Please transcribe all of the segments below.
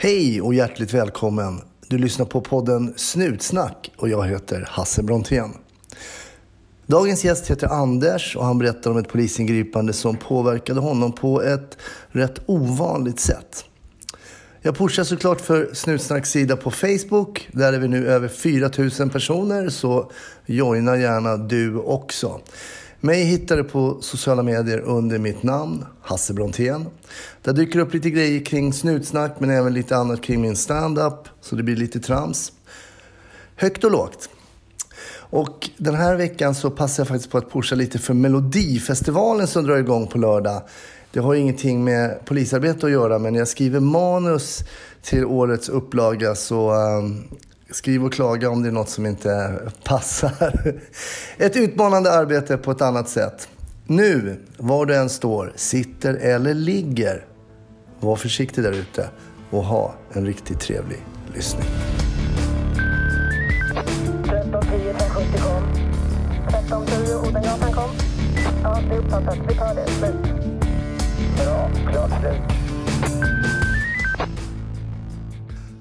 Hej och hjärtligt välkommen. Du lyssnar på podden Snutsnack och jag heter Hasse Brontén. Dagens gäst heter Anders och han berättar om ett polisingripande som påverkade honom på ett rätt ovanligt sätt. Jag pushar såklart för Snutsnacks sida på Facebook. Där är vi nu över 4000 personer, så joina gärna du också. Mig hittar du på sociala medier under mitt namn, Hasse Brontén. Där dyker upp lite grejer kring snutsnack men även lite annat kring min stand-up. Så det blir lite trams. Högt och lågt. Och den här veckan så passar jag faktiskt på att pusha lite för Melodifestivalen som drar igång på lördag. Det har ingenting med polisarbete att göra men när jag skriver manus till årets upplaga så ehm, skriv och klaga om det är något som inte passar. Ett utmanande arbete på ett annat sätt. Nu, var du än står, sitter eller ligger, var försiktig där ute och ha en riktigt trevlig lyssning. 1310 570 kom. 1310 Odengatan kom. Ja, det är uppfattat. Vi tar det. Slut. Bra. Klart slut.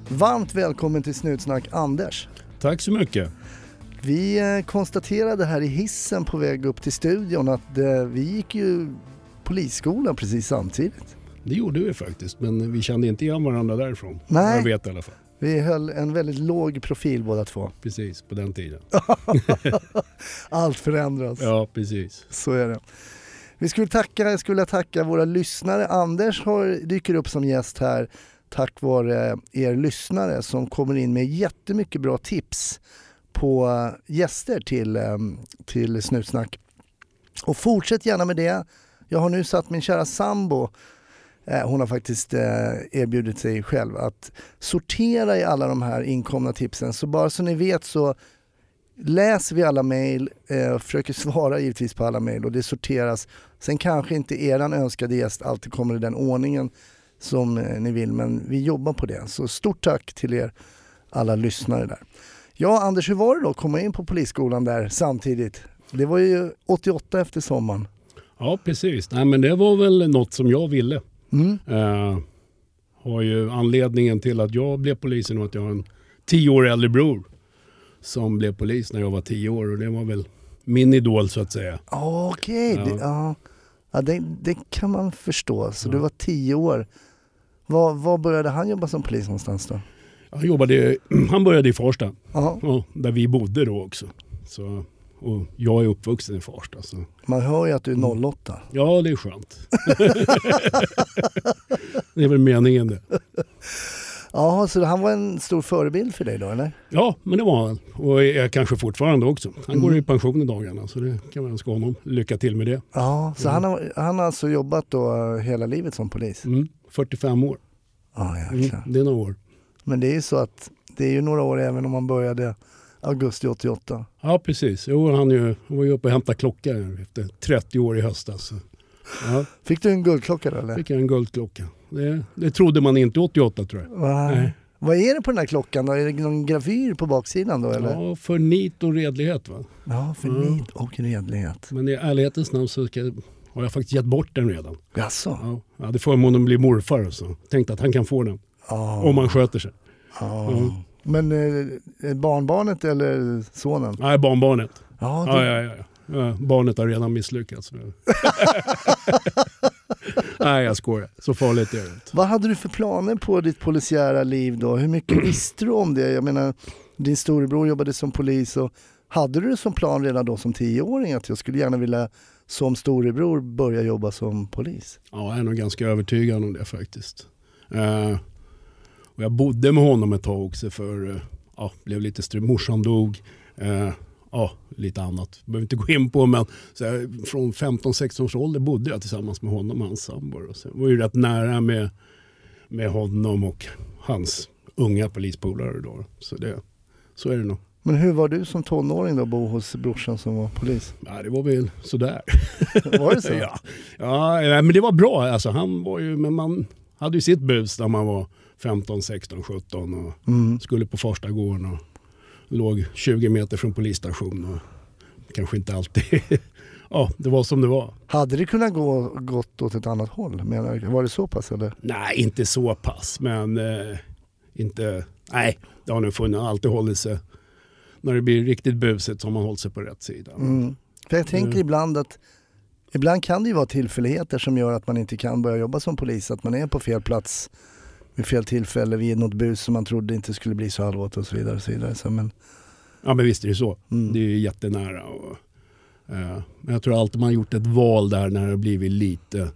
Varmt välkommen till Snutsnack Anders. Tack så mycket. Vi eh, konstaterade här i hissen på väg upp till studion att eh, vi gick ju polisskolan precis samtidigt. Det gjorde vi faktiskt, men vi kände inte igen varandra därifrån. Nej. Jag vet i alla fall. Vi höll en väldigt låg profil båda två. Precis, på den tiden. Allt förändras. Ja, precis. Så är det. Vi skulle tacka, jag skulle tacka våra lyssnare. Anders har, dyker upp som gäst här tack vare er lyssnare som kommer in med jättemycket bra tips på eh, gäster till, ehm, till Snutsnack. Och fortsätt gärna med det. Jag har nu satt min kära sambo eh, hon har faktiskt eh, erbjudit sig själv att sortera i alla de här inkomna tipsen. Så bara så ni vet så läser vi alla mejl, eh, försöker svara givetvis på alla mejl och det sorteras. Sen kanske inte eran önskade gäst alltid kommer i den ordningen som eh, ni vill, men vi jobbar på det. Så stort tack till er alla lyssnare där. Ja, Anders, hur var det då att komma in på polisskolan där samtidigt? Det var ju 88 efter sommaren. Ja, precis. Nej, men det var väl något som jag ville. Mm. Eh, har ju anledningen till att jag blev polis är att jag har en tio år äldre bror som blev polis när jag var tio år och det var väl min idol så att säga. Okej, Ja. det, ja. Ja, det, det kan man förstå. Så Ja. du var tio år. Var, var började han jobba som polis någonstans då? Han, jobbade, han började i Farsta, Ja, där vi bodde då också. Så, och jag är uppvuxen i Farsta. Så. man hör ju att du är 08. Ja, det är skönt. det är väl meningen det. Ja, så han var en stor förebild för dig då eller? Ja, men det var han. Och är kanske fortfarande också. Han går Mm. i pension i dagarna så det kan man önska honom lycka till med det. Ja, så han, har, han har alltså jobbat då hela livet som polis? Mm, 45 år. Ja, Mm, det är några år. Men det är ju så att det är ju några år även om man började augusti 88. Ja, precis. Jo, han, ju, var ju uppe och hämtade klocka efter 30 år i höstas. Ja, Fick du en guldklocka då eller? fick jag en guldklocka. Det, det trodde man inte 88 tror jag. Va? Nej. Vad är det på den här klockan då? Är det någon gravyr på baksidan då eller? Ja, för nit och redlighet va. Ja, för Ja. nit och redlighet. Men i ärlighetens namn så ska, har jag faktiskt gett bort den redan. Jaså? Ja, jag hade förmånen att bli morfar så tänkte att han kan få den. Ja. Om han sköter sig. ja. Mm. Men eh, barnbarnet eller sonen? Nej, barnbarnet. Ja, det, ja, ja. ja. Barnet har redan misslyckats. Nej, jag skojar. Så farligt är det inte. Vad hade du för planer på ditt polisiära liv då? Hur mycket visste du om det? Jag menar, din storebror jobbade som polis och hade du det som plan redan då som tioåring att jag skulle gärna vilja som storebror börja jobba som polis? Ja, jag är nog ganska övertygad om det faktiskt. Eh, och jag bodde med honom ett tag också för eh, ja, blev lite strul. Morsan dog. Eh, ja, lite annat. Behöver inte gå in på men så här, från 15-16 års ålder bodde jag tillsammans med honom och hans sambo. Och sen var ju rätt nära med, med honom och hans unga polispolare då. Så, det, så är det nog. Men hur var du som tonåring då, bo hos brorsan som var polis? Ja, det var väl sådär. Var det så? Ja, ja men det var bra. Alltså, han var ju, men man hade ju sitt bus när man var 15, 16, 17 och Mm. skulle på första gården och låg 20 meter från polisstation och kanske inte alltid ja, det var som det var. Hade det kunnat gå gått åt ett annat håll? Menar, var det så pass eller? Nej, inte så pass, men eh, inte... Nej, det har nog funnits, alltid hållit sig... När det blir riktigt busigt så har man hållit sig på rätt sida. Mm. För jag tänker Mm. ibland att Ibland kan det ju vara tillfälligheter som gör att man inte kan börja jobba som polis. Att man är på fel plats vid fel tillfälle vid något bus som man trodde inte skulle bli så allvarligt och så vidare. Och så vidare. Så, men, Ja, men visst är det så. mm. Det är ju jättenära. Och, eh, men jag tror alltid man har gjort ett val där när det har blivit lite...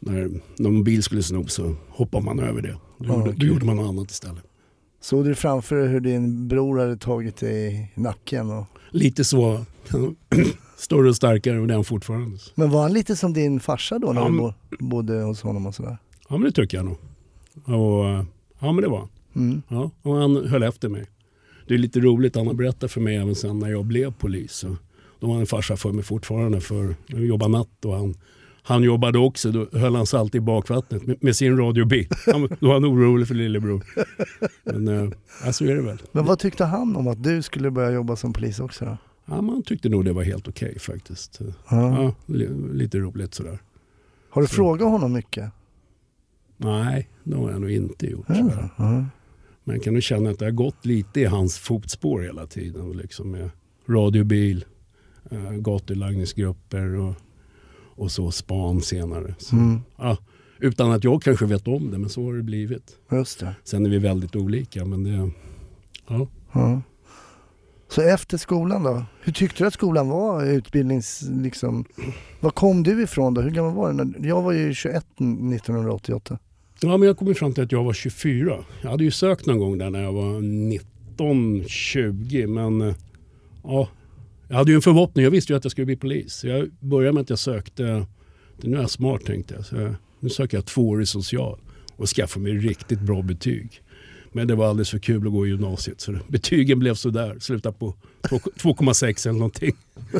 När någon bil skulle sno så hoppar man över det. Då, Ja, gjorde, då gjorde man något annat istället. Såg du framför dig hur din bror hade tagit dig i nacken? Och, Lite så. Större och starkare och den fortfarande. men var han lite som din farsa då när Ja, du men- bodde hos honom och sådär? Ja men det tycker jag nog. Och, ja men det var han. Mm. Ja, och han höll efter mig. Det är lite roligt, han har berättat för mig även sen när jag blev polis. Så då var han en farsa för mig fortfarande för jag jobbade natt och han, han jobbade också. Då höll han sig alltid i bakvattnet med, med sin radiobil. Han, då var han orolig för lillebror. Men ja, så är det väl. Men vad tyckte han om att du skulle börja jobba som polis också då? Ja, man tyckte nog det var helt okej faktiskt. Ja. Ja, li, lite roligt sådär. Har du Så. frågat honom mycket? Nej, det har jag nog inte gjort. Ja. Men jag kan nog känna att det har gått lite i hans fotspår hela tiden. Liksom med radiobil, eh, gatulangningsgrupper och, och så span senare. Så, Mm. ja, utan att jag kanske vet om det, men så har det blivit. Just det. Sen är vi väldigt olika, men det... Ja. Ja. Så efter skolan då? Hur tyckte du att skolan var? Utbildnings... Liksom, var kom du ifrån då? Hur gammal var du? Jag var ju 21 1988. ja, men jag kom fram till att jag var 24. Jag hade ju sökt någon gång där när jag var 19, 20, men eh, ja, jag hade ju en förhoppning. Jag visste ju att jag skulle bli polis. Jag började med att jag sökte, nu är jag smart tänkte jag, så jag nu söker jag tvåårig social och skaffar mig riktigt bra betyg. Men det var alldeles för kul att gå i gymnasiet så betygen blev sådär, slutade på 2 2,6 eller någonting.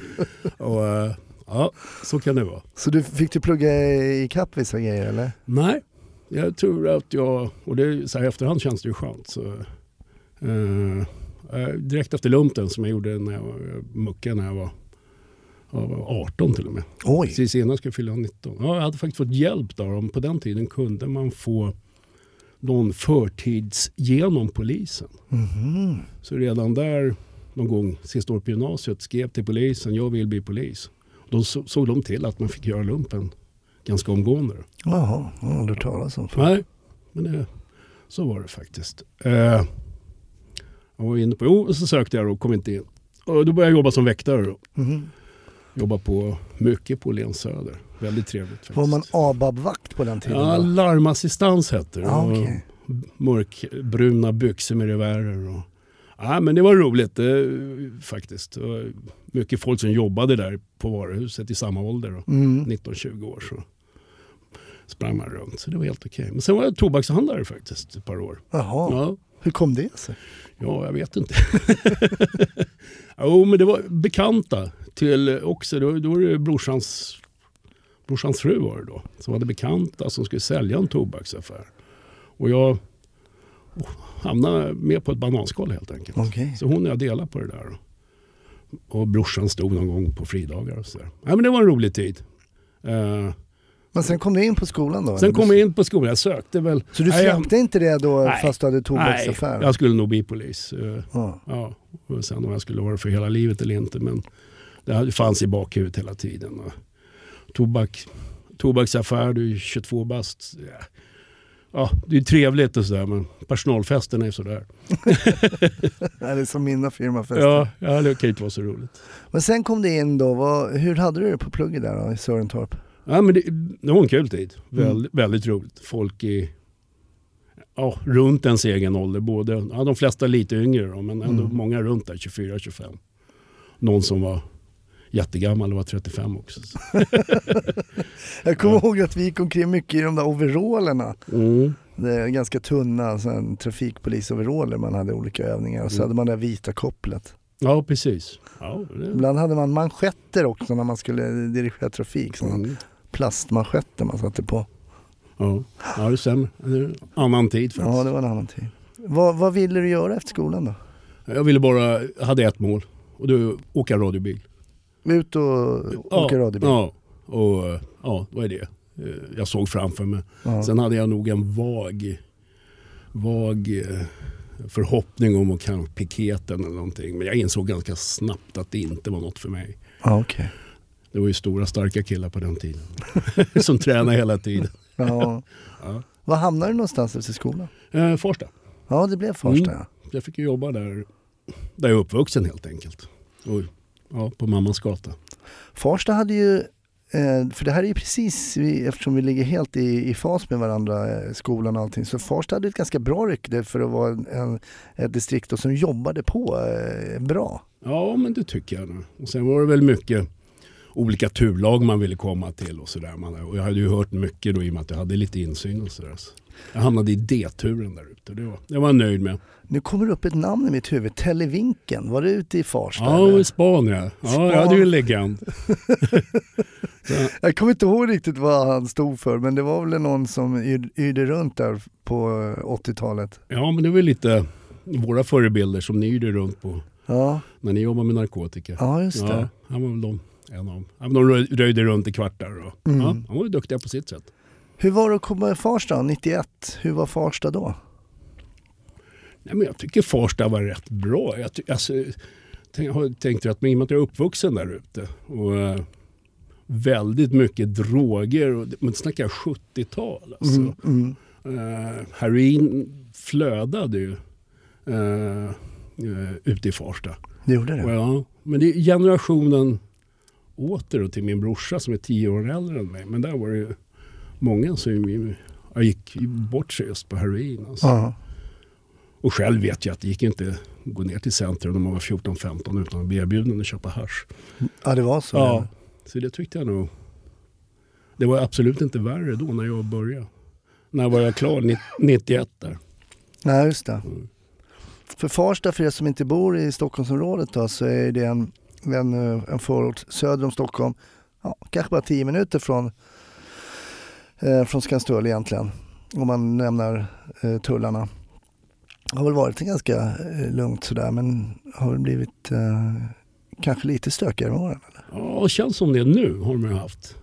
och, eh, ja, så kan det vara. Så du fick du plugga i kapp vissa grejer eller? Nej, jag tror att jag, och det är så här efterhand känns det ju skönt. Så, eh, direkt efter lumpen som jag gjorde när jag muckade när jag var, jag var 18 till och med. Oj! Precis innan jag skulle fylla 19. Ja, jag hade faktiskt fått hjälp där. Om På den tiden kunde man få någon förtidsgenom polisen. Mhm. Så redan där någon gång sista året på gymnasiet skrev till polisen jag vill bli polis. Då så- såg de till att man fick göra lumpen ganska omgående. Jaha, har aldrig talas om. Nej, men det, så var det faktiskt. Eh, jag var inne på, jo, så sökte jag och kom inte in. Och då började jag jobba som väktare. Då. Mhm. Jobba på mycket på Åhléns Söder. Väldigt trevligt faktiskt. Var man ABAB-vakt på den tiden? Ja, larmassistans hette det. Och okej. Mörkbruna byxor med revärer. Och, ja, men det var roligt eh, faktiskt. Mycket folk som jobbade där på varuhuset i samma ålder. Då. Mm. 19-20 år så sprang man runt. Så det var helt okej. Men sen var jag tobakshandlare faktiskt ett par år. Jaha, Ja, hur kom det sig? ja jag vet inte. jo, men det var bekanta till också. Då, då var det brorsans, brorsans fru var det då. Som hade bekanta som skulle sälja en tobaksaffär. Och jag oh, hamnade med på ett bananskal helt enkelt. Okej. Så hon och jag delade på det där. Och brorsan stod någon gång på fridagar och sådär. Ja, men det var en rolig tid. Eh, Men sen kom du in på skolan då? sen kom jag in på skolan. Jag sökte väl. Så du Nej, jag- släppte inte det då Nej. fast du hade Nej, tobaksaffär? jag skulle nog bli polis. Eh, Ja. Ja, och sen om jag skulle vara för hela livet eller inte. Men det fanns i bakhuvudet hela tiden. Och tobak, tobaksaffär, du är 22 bast. Ja. Ja, det är trevligt och sådär men personalfesten är sådär. Det är som mina firmafester. Ja, ja, det kan inte vara så roligt. Men sen kom du in då, vad, hur hade du det på plugget där då, i Sörentorp? Ja, men det, det var en kul tid. Väl, Mm. Väldigt roligt. Folk i ja, runt ens egen ålder. Både, ja, de flesta lite yngre då, men ändå Mm. många runt där 24-25. Någon som var jättegammal och var 35 också. Jag kommer Ja. ihåg att vi gick omkring mycket i de där overallerna. Mm. Det är ganska tunna trafikpolisoveraller man hade olika övningar och så Mm. hade man det vita kopplet. Ja, precis. Ja, det, Ibland hade man manschetter också när man skulle dirigera trafik. Mm. Plastmanschetter man satte på. ja. ja, det stämmer. Annan tid faktiskt. Ja, det var en annan tid. Vad, vad ville du göra efter skolan då? Jag ville bara, jag hade ett mål och det var åka radiobil. Ut och åka radiobil? Ja, och ja, vad är det? Eh, Jag såg framför mig. Ja. Sen hade jag nog en vag, vag eh, förhoppning om att kanske piketen eller någonting. Men jag insåg ganska snabbt att det inte var något för mig. Ja, okej. Det var ju stora starka killar på den tiden. som tränade hela tiden. Ja. Ja. Var hamnade du någonstans efter skolan? Eh, Farsta. Ja, det blev Farsta. Mm. ja. Jag fick ju jobba där, där jag är uppvuxen helt enkelt. Och, ja, på mammas gata. Farsta hade ju, eh, för det här är ju precis, eftersom vi ligger helt i, i fas med varandra, eh, skolan och allting, så Farsta hade ett ganska bra rykte för att vara en, ett distrikt som jobbade på eh, bra. Ja, men det tycker jag. Och sen var det väl mycket olika turlag man ville komma till och sådär. Man- Och jag hade ju hört mycket då i och med att jag hade lite insyn och sådär. Så jag hamnade i D-turen där ute. Det var, det var jag nöjd med. Nu kommer det upp ett namn i mitt huvud, Televinken. Var det ute i Farsta? Ja, eller? i Span ja. Ja, Span. jag hade ju en legend. Jag kommer inte ihåg riktigt vad han stod för, men det var väl någon som yr- yrde runt där på eh, 80-talet. Ja, men det var lite våra förebilder som ni gjorde runt på Ja, när ni jobbade med narkotika. ja just det. Ja, han var väl de, en av dem. De röj- röjde runt i kvartar. Och, Mm. ja, han var ju duktiga på sitt sätt. Hur var det att komma i Farsta 91? Hur var Farsta då? Nej, men jag tycker Farsta var rätt bra. Jag, alltså, tänk, har tänkt att i och med att jag är uppvuxen där ute och eh, väldigt mycket droger. Och, men snackar jag 70-tal. Alltså. Mm, mm. Eh, heroin flödade ju eh, eh, ute i Farsta. Det gjorde Och det? ja, men det är generationen åter då till min brorsa som är tio år äldre än mig. Men där var det ju många som gick bort sig just på heroin. Alltså. Ja. Och själv vet jag att det gick inte att gå ner till centrum när man var 14-15 utan att bli erbjuden att köpa hasch. ja, det var så? Ja, så det tyckte jag nog. Det var absolut inte värre då när jag började. När var jag klar? Nitt- 91 där. Nej, just det. Mm. För Farsta, för er som inte bor i Stockholmsområdet då, så är det en, en, eh, en förort söder om Stockholm. Ja, kanske bara 10 minuter från, eh, från Skanstull egentligen. Om man nämner eh, tullarna. Det har väl varit ganska eh, lugnt sådär men har väl blivit eh, kanske lite stökigare med åren. Eller? Ja, det känns som det nu har man haft.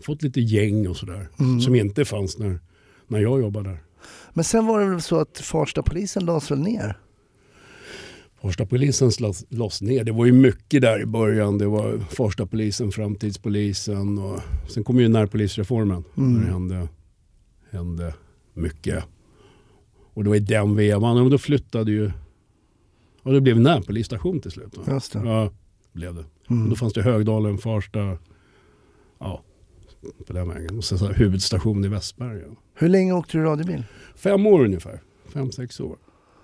Fått lite gäng och sådär. Mm. Som inte fanns när, när jag jobbade där. Men sen var det väl så att Farsta polisen lades väl ner? Farsta polisen slås, loss ner. Det var ju mycket där i början. Det var Farsta polisen, framtidspolisen och sen kom ju närpolisreformen. Mm. Det hände, hände mycket. Och det var i den vevan. Och då flyttade ju... Och det blev närpolisstation till slut. va? Just det. Ja, blev det. Och Mm. då fanns det Högdalen, Farsta, ja, på den vägen. Och sen så här huvudstation i Västberga. Hur länge åkte du radiobil? Fem år ungefär. Fem, sex år.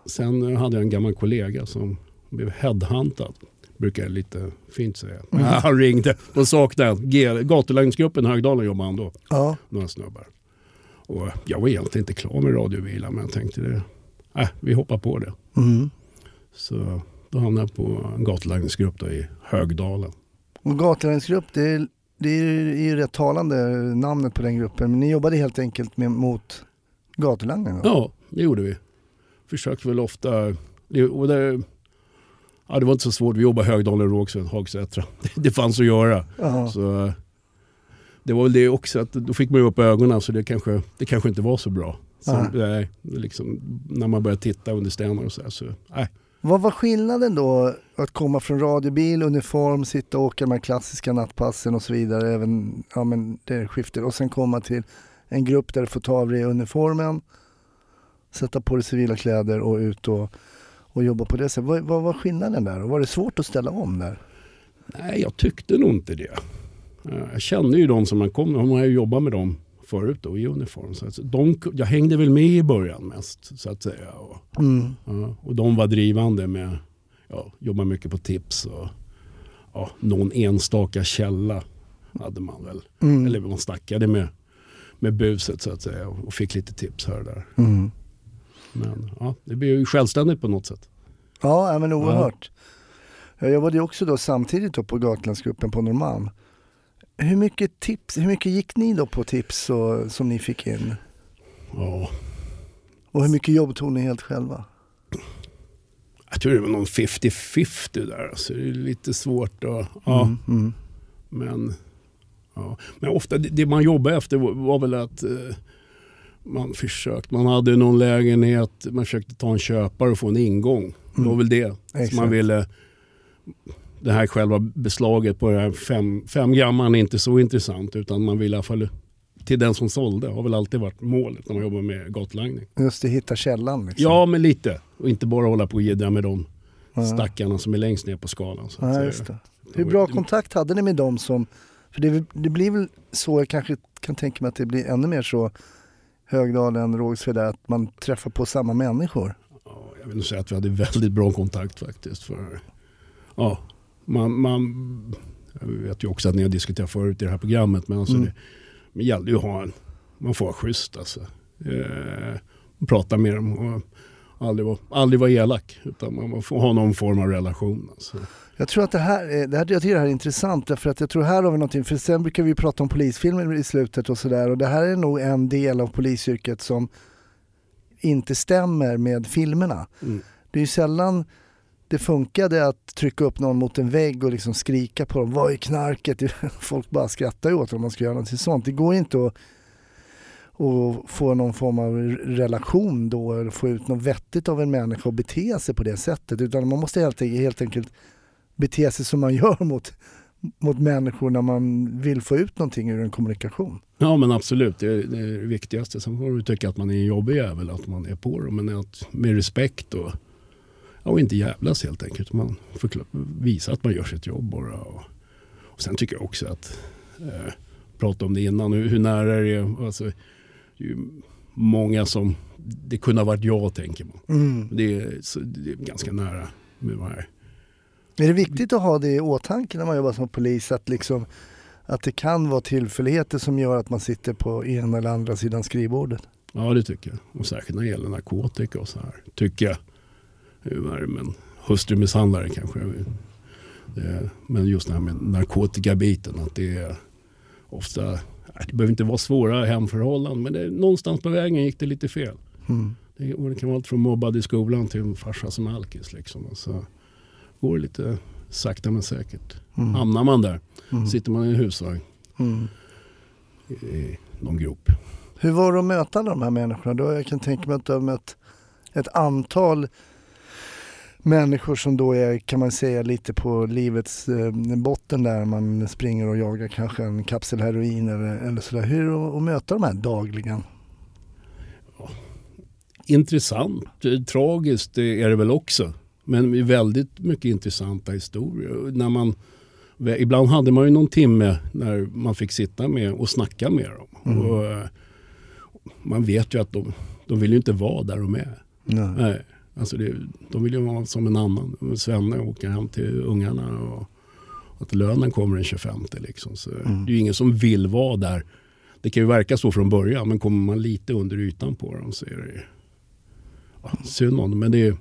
Sen eh, hade jag en gammal kollega som blev headhuntad. Brukar jag lite fint säga. Mm. Han ringde. De saknade Gatulangningsgruppen Högdalen jobbade han då. Ja, Några snubbar. Och jag var egentligen inte klar med radiobilar men jag tänkte det. Äh, vi hoppar på det. mm. Så då hamnade jag på en gatulangningsgrupp i Högdalen. Och gatulangningsgrupp, det är, det är ju rätt talande namnet på den gruppen. Men ni jobbade helt enkelt med, mot gatulangning? Ja, det gjorde vi. Försökte väl ofta. det- Och det, ja, det var inte så svårt. Vi jobbade Högdalen, Rågsved, Hagsätra. Det, det fanns att göra. Så, det var väl det också, att då fick man ju upp ögonen så det kanske, det kanske inte var så bra. Nej. nej, liksom, när man började titta under stenar och så, här, så nej. Vad var skillnaden då att komma från radiobil, uniform, sitta och åka de här klassiska nattpassen och så vidare, även ja, men det skiftet och sen komma till en grupp där du får ta av dig uniformen, sätta på dig civila kläder och ut och, och jobba på det sättet. Vad, vad var skillnaden där och var det svårt att ställa om där? nej, jag tyckte nog inte det. Eh, Jag kände ju de som man kom med, man har ju jobbat med dem förut då, i uniform. Så att de, jag hängde väl med i början mest så att säga. Och, Mm. Ja, och de var drivande med, ja, jobba mycket på tips och ja, någon enstaka källa hade man väl. Mm. Eller man snackade med, med buset så att säga och fick lite tips här och där. Mm. Men ja, det blev ju självständigt på något sätt. Ja, ja, men oerhört. Jag jobbade ju också då samtidigt då på Gatlandsgruppen på Norrmalm. Hur mycket tips, hur mycket gick ni då på tips och, som ni fick in? Ja, Och hur mycket jobb tog ni helt själva? Jag tror det var någon 50-50 där. Så det är lite svårt att... Ja. Mm, mm. Men, ja. Men ofta det, man jobbade efter var, var väl att eh, man försökte, man hade någon lägenhet, man försökte ta en köpare och få en ingång. Det var väl det. Så Exakt. man ville, det här själva beslaget på det här fem, fem gamman är inte så intressant utan man vill i alla fall till den som sålde har väl alltid varit målet när man jobbar med gatlangning. Just det, hitta källan liksom. Ja men lite och inte bara hålla på och jiddra med de Ja. stackarna som är längst ner på skalan. Så Ja, just det. Hur bra kontakt hade ni med dem som... För det, det blir väl så, jag kanske kan tänka mig att det blir ännu mer så Högdalen, Rågsved, att man träffar på samma människor. Ja, jag vill säga att vi hade väldigt bra kontakt faktiskt. För, ja, man, man, jag vet ju också att ni har diskuterat förut i det här programmet men alltså Mm. det, det gäller ju att ha en, man får vara schysst alltså. Eh, prata med dem och aldrig vara, aldrig vara elak utan man får ha någon form av relation. Alltså. Jag tror att det här, är- det här, jag tycker det här är intressant därför att jag tror här har vi någonting, för sen brukar vi prata om polisfilmer i slutet och sådär och det här är nog en del av polisyrket som inte stämmer med filmerna. Mm. Det är ju sällan det funkade att trycka upp någon mot en vägg och liksom skrika på dem. Vad är knarket? Folk bara skrattar åt om man ska göra någonting sånt. Det går inte att, och få någon form av relation då eller få ut något vettigt av en människa och bete sig på det sättet. Utan man måste helt, enkelt- helt enkelt bete sig som man gör mot, mot människor när man vill få ut någonting ur en kommunikation. Ja men absolut, det är det, viktigaste. Sen får du tycka att man är en jobbig jävel, att man är på dem. Men att, med respekt och, och inte jävlas helt enkelt. Man får visa att man gör sitt jobb bara. Och, och sen tycker jag också att, eh, prata om det innan, hur, hur nära det är. Alltså, det är ju många som, det kunde ha varit jag tänker man. Mm. Det är, så, det är ganska nära med här. Är det viktigt att ha det i åtanke när man jobbar som polis att, liksom, att det kan vara tillfälligheter som gör att man sitter på ena eller andra sidan skrivbordet? Ja det tycker jag. Och särskilt när det gäller narkotika och så här. Tycker jag. Hur är det med en hustrumisshandlare kanske. Men just det här med narkotikabiten. Att det är ofta, det behöver inte vara svåra hemförhållanden. Men det, någonstans på vägen gick det lite fel. Mm. Det, det kan vara allt från mobbad i skolan till en farsa som alkis. Liksom. Och så går det lite sakta men säkert. Mm. Hamnar man där, Mm. sitter man i en husvagn Mm. i, i någon grop. Hur var det att möta alla de här människorna? Då jag kan tänka mig att du har mött ett antal människor som då är, kan man säga, lite på livets eh, botten där man springer och jagar kanske en kapsel heroin eller, eller sådär. Hur är det att- möta de här dagligen? intressant, eh, tragiskt är det väl också. Men väldigt mycket intressanta historier. När man, ibland hade man ju någon timme när man fick sitta med och snacka med dem. Mm. Och, eh, man vet ju att de, de vill ju inte vara där de är. Nej. Nej. Alltså det, de vill ju vara som en annan. Svenne åker hem till ungarna och att lönen kommer den 25. Liksom. Så Mm. Det är ju ingen som vill vara där. Det kan ju verka så från början men kommer man lite under ytan på dem så är det ju ja, synd om dem. Men det är,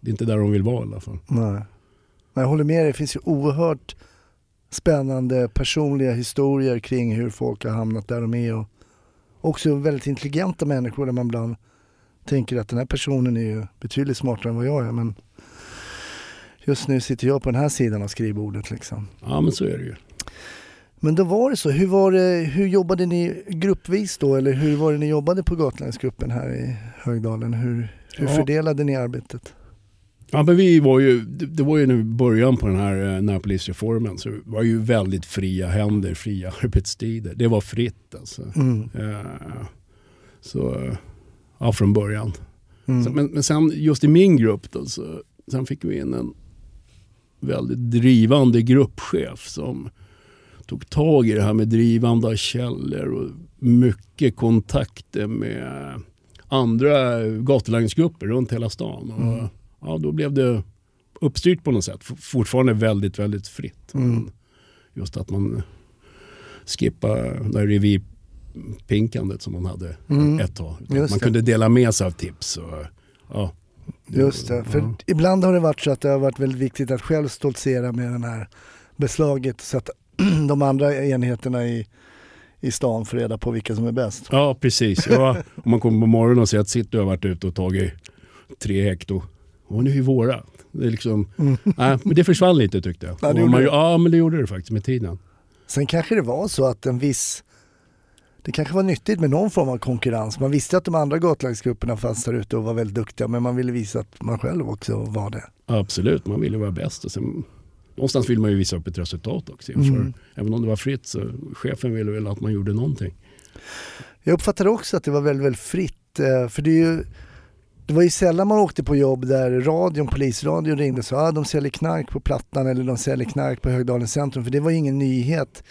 det är inte där de vill vara i alla fall. Nej. Men jag håller med dig, det finns ju oerhört spännande personliga historier kring hur folk har hamnat där de är och också väldigt intelligenta människor där man ibland tänker att den här personen är ju betydligt smartare än vad jag är men just nu sitter jag på den här sidan av skrivbordet liksom. Ja men så är det ju. Men då var det så, hur, var det, hur jobbade ni gruppvis då eller hur var det ni jobbade på Gatlandsgruppen här i Högdalen? Hur, hur Ja. fördelade ni arbetet? Ja, men vi var ju, det var ju nu början på den här eh, närpolisreformen så det var ju väldigt fria händer, fria arbetstider. Det var fritt alltså. Mm. Eh, Så eh, ja, från början. Mm. Så, men, men sen just i min grupp då, så, sen fick vi in en väldigt drivande gruppchef som tog tag i det här med drivande av källor och mycket kontakter med andra gatulangningsgrupper runt hela stan. Och, Mm. ja, då blev det uppstyrt på något sätt. Fortfarande väldigt, väldigt fritt. Mm. Just att man skippar det här revirpinkandet som man hade Mm. ett tag. Man det. kunde dela med sig av tips. Och, ja. Just det, för Ja. ibland har det varit så att det har varit väldigt viktigt att själv stoltsera med den här beslaget så att de andra enheterna i, i stan får reda på vilka som är bäst. Ja, precis. Ja, om man kommer på morgonen och säger att du har varit ute och tagit tre hekto. Och nu är våra. Det, är liksom, nej, men det försvann lite tyckte jag. Ja, det man, det. ja, men det gjorde det faktiskt med tiden. Sen kanske det var så att en viss det kanske var nyttigt med någon form av konkurrens. Man visste att de andra gatulagsgrupperna fanns där ute och var väldigt duktiga men man ville visa att man själv också var det. Absolut, man ville vara bäst. Och sen, någonstans vill man ju visa upp ett resultat också. Inför, Mm. Även om det var fritt så chefen ville väl att man gjorde någonting. Jag uppfattade också att det var väldigt, väldigt fritt. eh, För det, ju, det var ju sällan man åkte på jobb där radion, polisradion ringde och sa att ah, de säljer knark på Plattan eller de säljer knark på Högdalens centrum. För det var ju ingen nyhet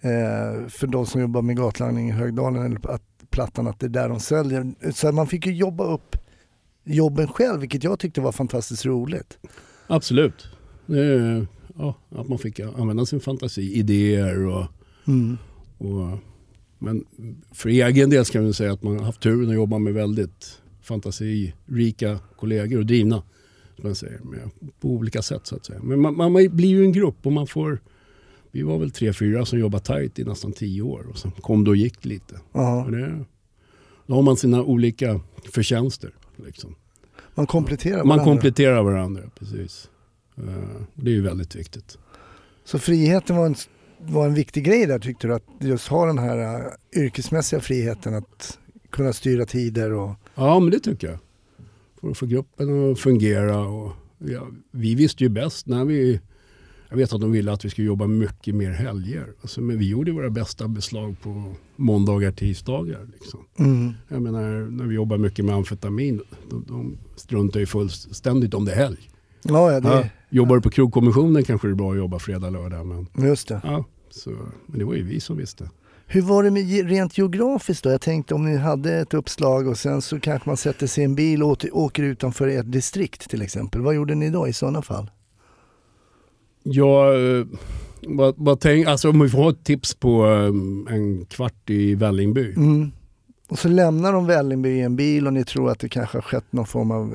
eh, för de som jobbar med gatlangning i Högdalen eller att Plattan att det är där de säljer. Så man fick ju jobba upp jobben själv vilket jag tyckte var fantastiskt roligt. Absolut. Är- ja, att man fick använda sin fantasi, idéer och, Mm. och men för egen del ska väl säga att man har haft turen att jobba med väldigt fantasirika kollegor och drivna. Som jag säger, på olika sätt så att säga. Men man, man blir ju en grupp och man får vi var väl tre, fyra som jobbade tajt i nästan tio år och sen kom det och gick lite. Och det, då har man sina olika förtjänster. Liksom. man kompletterar Man varandra. kompletterar varandra, precis. Eh, Det är ju väldigt viktigt. Så friheten var en, var en viktig grej där tyckte du? Att just ha den här uh, yrkesmässiga friheten att kunna styra tider och... Ja, men det tycker jag. För att få gruppen att fungera. Och, ja, vi visste ju bäst när vi... Jag vet att de ville att vi skulle jobba mycket mer helger. Alltså, men vi gjorde våra bästa beslag på måndagar, tisdagar. Liksom. Mm. Jag menar, när vi jobbar mycket med amfetamin, de, de struntar ju fullständigt om det är helg. Ja, ja, det, Ja. Jobbar du på krogkommissionen kanske det är bra att jobba fredag, lördag. Men, just det. ja, så, men det var ju vi som visste. Hur var det med rent geografiskt då? Jag tänkte om ni hade ett uppslag och sen så kanske man sätter sig i en bil och åker utanför ert distrikt till exempel. Vad gjorde ni då i sådana fall? Jag eh, bara, bara tänk, alltså om vi får ett tips på eh, en kvart i Vällingby. Mm. Och så lämnar de Vällingby i en bil och ni tror att det kanske har skett någon form av,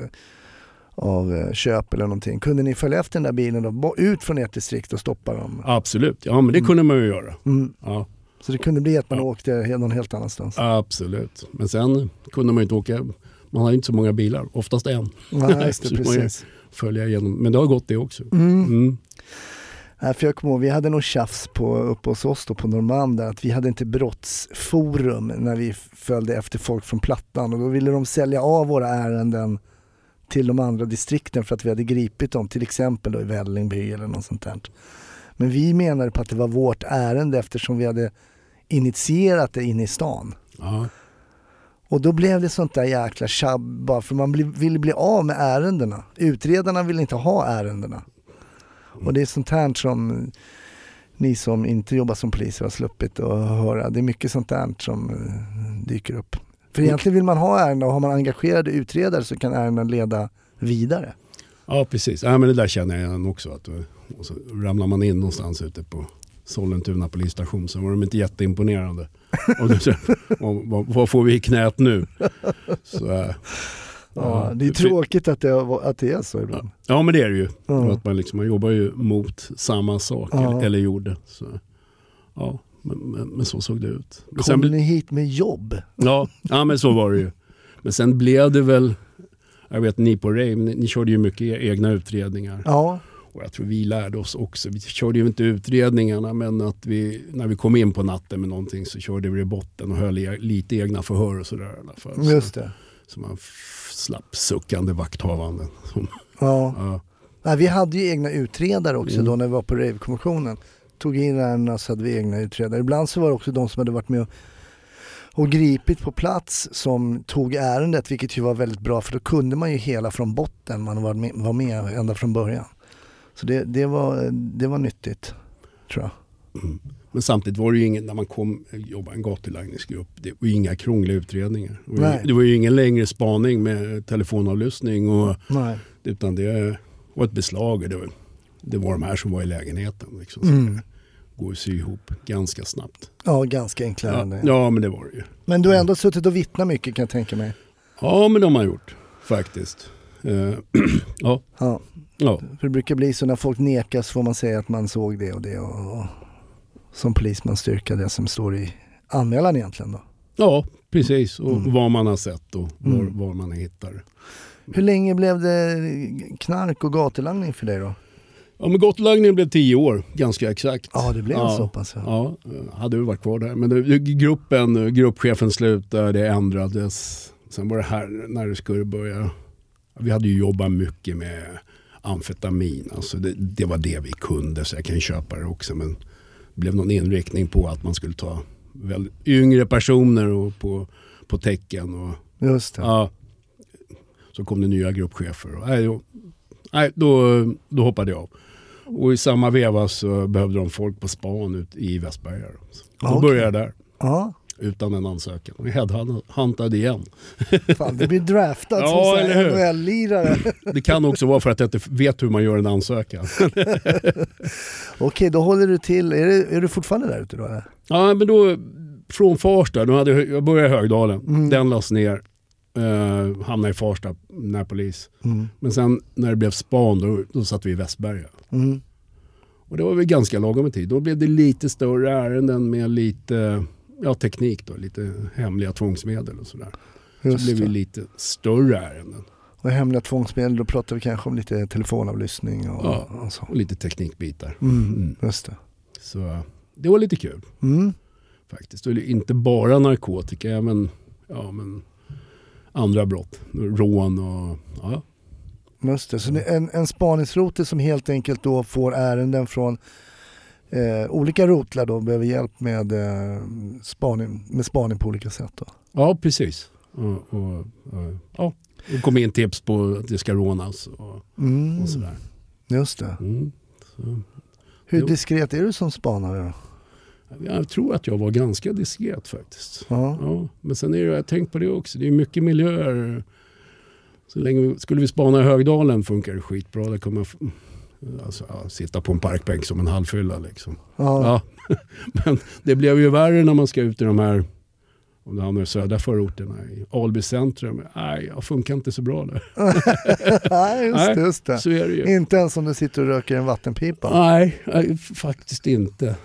av eh, köp eller någonting. Kunde ni följa efter den där bilen bo- ut från ert distrikt och stoppa dem? Absolut, ja men det kunde man ju göra. Mm. Ja, Så det kunde bli att man Ja. åkte någon helt annanstans? absolut. Men sen kunde man ju inte åka, man hade inte så många bilar, oftast en. Nej, ju- precis. Följa igenom. Men det har gått det också. Mm. Nej, för jag kommer ihåg, vi hade nog tjafs på, uppe hos oss då på Norrmalm där, att vi hade inte brottsforum när vi följde efter folk från Plattan och då ville de sälja av våra ärenden till de andra distrikten för att vi hade gripit dem, till exempel då i Vällingby eller något sånt där. Men vi menade på att det var vårt ärende eftersom vi hade initierat det inne i stan. Ja. Och då blev det sånt där jäkla tjabb bara för man ville bli av med ärendena. Utredarna ville inte ha ärendena. Och det är sånt här som ni som inte jobbar som poliser har sluppit att höra. Det är mycket sånt där som eh, dyker upp. För egentligen vill man ha ärenden och har man engagerade utredare så kan ärenden leda vidare. ja, precis. Ja, men det där känner jag igen också. Att, och så ramlar man in någonstans ute på Sollentuna polisstation så var de inte jätteimponerande. Och vad, vad får vi i knät nu? Så, äh, Ja, det är tråkigt att det, att det är så ibland. Ja men det är det ju. För Att man, liksom, man jobbar ju mot samma sak, Ja. eller, gjorde. Så, ja, men, men, men så såg det ut. Men Kommer sen, ni hit med jobb? ja, ja men så var det ju. Men sen blev det väl, jag vet ni på Rave, ni, ni körde ju mycket e- egna utredningar. Ja, Och jag tror vi lärde oss också, vi körde ju inte utredningarna men att vi, när vi kom in på natten med någonting så körde vi i botten och höll e- lite egna förhör och sådär i alla fall. just Så, det. så man f- slapp suckande vakthavanden. Ja. ja. Nej, vi hade ju egna utredare också Mm. då när vi var på Rave-kommissionen. Tog in ärendena så hade vi egna utredare. Ibland så var det också de som hade varit med och, och gripit på plats som tog ärendet vilket ju var väldigt bra för då kunde man ju hela från botten. Man var med, var med ända från början. Så det, det, var, det var nyttigt tror jag. Mm. Men samtidigt var det ju ingen, när man kom jobba i en gatulangningsgrupp, det var ju inga krångliga utredningar. Det var, ju, det var ju ingen längre spaning med telefonavlyssning och, Nej. utan det var ett beslag och det var, det var de här som var i lägenheten. Liksom, Mm. det går att sy ihop ganska snabbt. Ja, ganska enkla Ja, ja men det var det ju. Men du har ändå suttit och vittnat mycket kan jag tänka mig. Ja men de har gjort faktiskt. Eh, ja, Ja, ja, för det brukar bli så när folk nekas får man säga att man såg det och det och, och som polisman styrka det som står i anmälan egentligen då. ja precis. Och Mm. vad man har sett och var, Mm. var man hittar. Hur länge blev det knark och gatulangning för dig då? Ja men gatulangningen blev tio år, ganska exakt. Ja, det blev Ja. så pass. Ja. Ja, hade du varit kvar där. Men det, gruppen, gruppchefen slutade, det ändrades. Sen var det här när det skulle börja. Vi hade ju jobbat mycket med amfetamin. Alltså det, det var det vi kunde så jag kan köpa det också. Men blev någon inriktning på att man skulle ta väl, yngre personer och på, på tecken. Och, Just det. ja, så kom det nya gruppchefer. Och, nej, då, nej, då, då hoppade jag av. Och i samma veva så behövde de folk på span ut i Västberga. då. Så Då Ja, okej. började jag där Ja, utan en ansökan. Och headhuntade igen. fan, det blir draftad Ja, som NHL-lirare. Det kan också vara för att jag inte vet hur man gör en ansökan. Okej, då håller du till. Är, det, är du fortfarande där ute då? Eller? Ja, men då från Farsta, då hade jag, jag började i Högdalen. Mm. Den lades ner. Uh, hamnade i Farsta, närpolis. Mm. Men sen när det blev span då, då satt vi i Västberga. Mm. Och det var väl ganska lagom med tid. Då blev det lite större ärenden med lite ja, teknik då, lite hemliga tvångsmedel och sådär. Så Just blev det det. lite större ärenden Och hemliga tvångsmedel, då pratar vi kanske om lite telefonavlyssning och, Ja. och så. och lite teknikbitar. Mm. Mm. Just det. Så det var lite kul Mm. faktiskt. Och inte bara narkotika, men, ja, men andra brott. Rån och ja. Just det. Så det är en, en spaningsrotel som helt enkelt då får ärenden från eh, olika rotlar då behöver hjälp med, eh, spaning, med spaning på olika sätt. Då. ja, precis. Och, och, och, ja. Det kom in tips på att det ska rånas och, Mm. och sådär. Just det. Mm. Så. Hur Jo. diskret är du som spanare? Jag tror att jag var ganska diskret faktiskt. Ja. Ja, men sen är det, jag har tänkt på det också, det är mycket miljöer. Så länge, skulle vi spana i Högdalen funkar det skitbra. Där kommer alltså, ja, sitta på en parkbänk som en halvfylla. Liksom. Ja. Ja. men det blev ju värre när man ska ut i de här om det hamnar i södra förorterna, i Alby centrum. Nej, jag funkar inte så bra där. Nej, just Nej. det. Just det. Så är det ju. Inte ens om du sitter och röker en vattenpipa. Nej, faktiskt inte.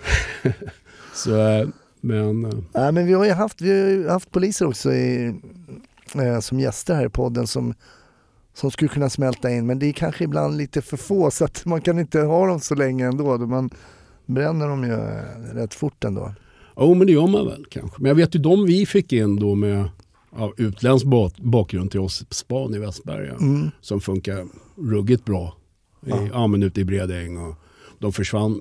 så, eh, men eh, Nej, men vi har ju haft, vi har haft poliser också i, eh, som gäster här i podden som, som skulle kunna smälta in. Men det är kanske ibland lite för få så att man kan inte ha dem så länge ändå. Då Man bränner dem ju eh, rätt fort ändå. Jo, men det gör man väl kanske. Men jag vet ju de vi fick in då med ja, utländsk bak- bakgrund till oss span i Västberga. Mm. Som funkar ruggigt bra. I, Ja. ja. men ute i Bredäng. Och de försvann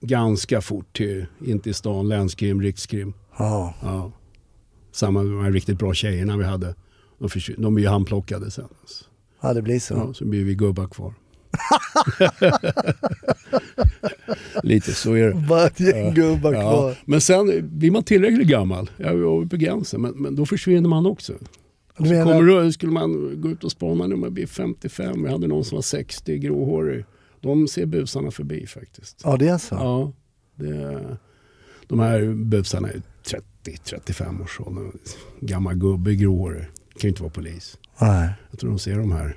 ganska fort till, in till stan, länskrim, rikskrim. Ja, Ja. Samma med de här riktigt bra tjejerna vi hade. De, försv- de blir ju handplockade sen. ja, det blir så. Ja, så blir vi gubbar kvar. Lite så är det. Bara ett gäng Ja. gubbar Ja, kvar. men sen blir man tillräckligt gammal, jag var på gränsen, men, men då försvinner man också. Du menar, kommer, du- skulle man gå ut och spana när man blir 55, jag hade någon som var 60, gråhårig. De ser busarna förbi faktiskt. ja, det är så. Ja, det, de här busarna är 30-35 års ålder. Gammal gubbe, gråhårig. Kan ju inte vara polis. Nej. Jag tror de ser de här.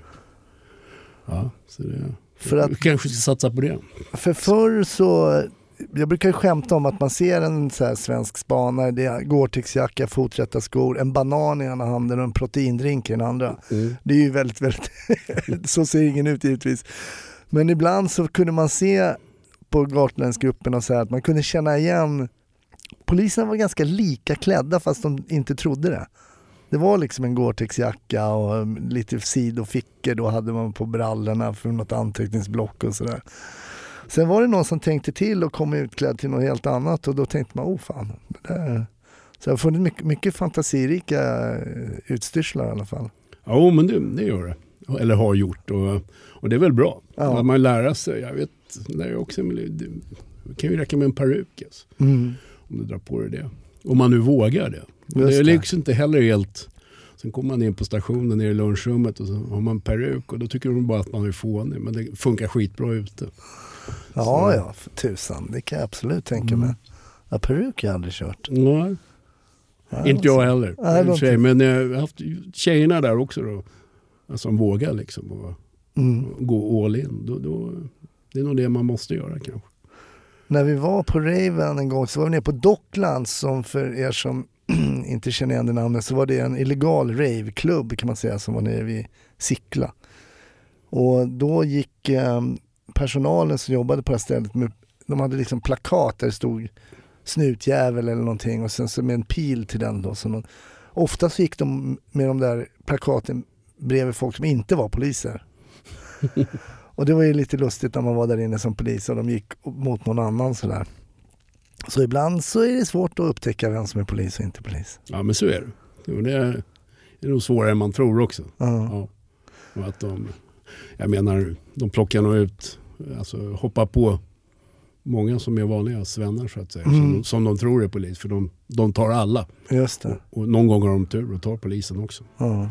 Ja, så det, För att- vi kanske ska satsa på det. För förr så, jag brukar skämta om att man ser en så svensk spanare, det är Gore-Tex-jacka, foträtta skor, en banan i ena handen och en proteindrink i den andra. Mm. Det är ju väldigt, väldigt, så ser ingen ut givetvis. Men ibland så kunde man se på gatulänningsgruppen och så här att man kunde känna igen, poliserna var ganska lika klädda fast de inte trodde det. Det var liksom en Gore-Tex-jacka och um, lite sidofickor då hade man på brallorna för något anteckningsblock och sådär. Sen var det någon som tänkte till och kom utklädd till något helt annat och då tänkte man, oh fan. Det där. Så det har funnits mycket, mycket fantasirika eh, utstyrslar i alla fall. Jo, men det, det gör det. Eller har gjort. Och, och det är väl bra. Ja. Att man lär sig. Jag vet, det är också, det kan ju räcka med en peruk. Alltså, Mm. om du drar på dig det. Om man nu vågar det. Just det liksom inte heller helt... Sen kommer man in på stationen nere i lunchrummet och så har man peruk och då tycker de bara att man är fånig. Men det funkar skitbra ute. Ja, Så- ja, för tusan. Det kan jag absolut tänka Mm. mig. Ja, peruk har jag aldrig kört. Nej, Ja, inte jag heller. Nej. Men jag har haft tjejerna där också då. Alltså, som vågar liksom och, Mm. och gå all in. Då, då, det är nog det man måste göra kanske. När vi var på Raven en gång så var vi nere på Docklands som för er som inte känner igen det namnet så var det en illegal raveklubb kan man säga som var nere vid Sickla. Och då gick eh, personalen som jobbade på det här stället, med, de hade liksom plakat där det stod snutjävel eller någonting och sen så med en pil till den då. Så någon, ofta så gick de med de där plakaten bredvid folk som inte var poliser. och det var ju lite lustigt när man var där inne som polis och de gick mot någon annan sådär. Så ibland så är det svårt att upptäcka vem som är polis och inte polis. Ja men så är det. Jo, det är, nog svårare än man tror också. Ja. Ja. Och att de, jag menar, de plockar nog ut, alltså hoppar på många som är vanliga svennar så att säga. Mm. Som, de, som de tror är polis. För de, de tar alla. Just det. Och någon gång har de tur och tar polisen också. Ja.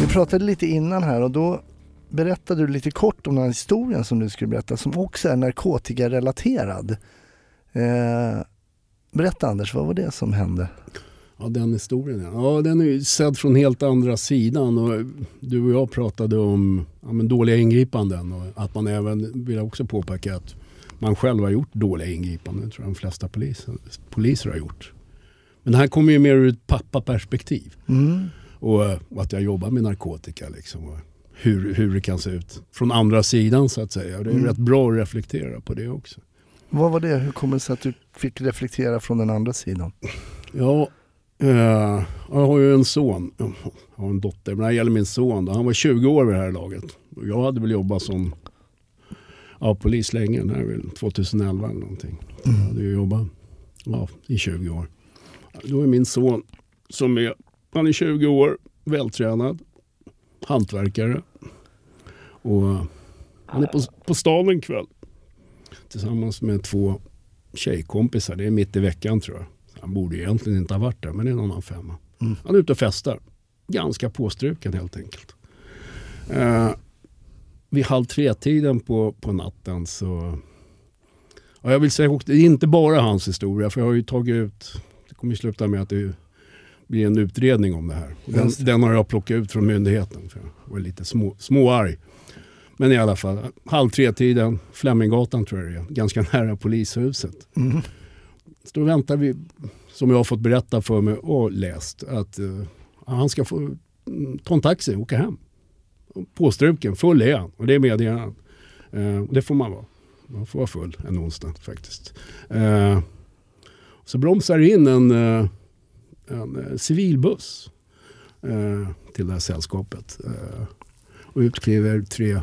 Vi pratade lite innan här och då berättade du lite kort om den här historien som du skulle berätta som också är narkotikarelaterad. Eh, berätta Anders, vad var det som hände? Ja den historien ja. ja den är ju sedd från helt andra sidan. Och du och jag pratade om ja, dåliga ingripanden. Och att man även, vill också påpeka att man själv har gjort dåliga ingripanden. Det tror jag de flesta poliser, poliser har gjort. Men det här kommer ju mer ur ett pappaperspektiv. Mm. Och, eh, och att jag jobbar med narkotika. Liksom, och hur, hur det kan se ut från andra sidan så att säga. Och det är Mm. rätt bra att reflektera på det också. Vad var det? Hur kommer det sig att du fick reflektera från den andra sidan? Ja, eh, jag har ju en son. Jag har en dotter. Men det här gäller min son. Då. Han var 20 år vid det här laget. Och jag hade väl jobbat som ja, polis länge. Det här är väl 2011 eller någonting. Jag hade ju jobbat ja, i 20 år. Då är min son som är, han är 20 år, vältränad, hantverkare. Och han är på, på stan en kväll tillsammans med två tjejkompisar. Det är mitt i veckan tror jag. Han borde egentligen inte ha varit där, men det är en annan femma. Mm. Han är ute och festar. Ganska påstruken helt enkelt. Eh, vid halv tre-tiden på, på natten så... Ja, jag vill säga också, det är inte bara hans historia, för jag har ju tagit ut... Det kommer ju sluta med att det blir en utredning om det här. Den, den har jag plockat ut från myndigheten, för jag var lite små, småarg. Men i alla fall, halv tre-tiden, Fleminggatan tror jag det är, ganska nära polishuset. Mm. Så då väntar vi, som jag har fått berätta för mig och läst, att eh, han ska få mm, ta en taxi och åka hem. Påstruken, full är han och det medger han. Och det får man vara. Man får vara full en onsdag faktiskt. Eh, så bromsar in en, en eh, civilbuss eh, till det här sällskapet. Eh, och utkliver tre,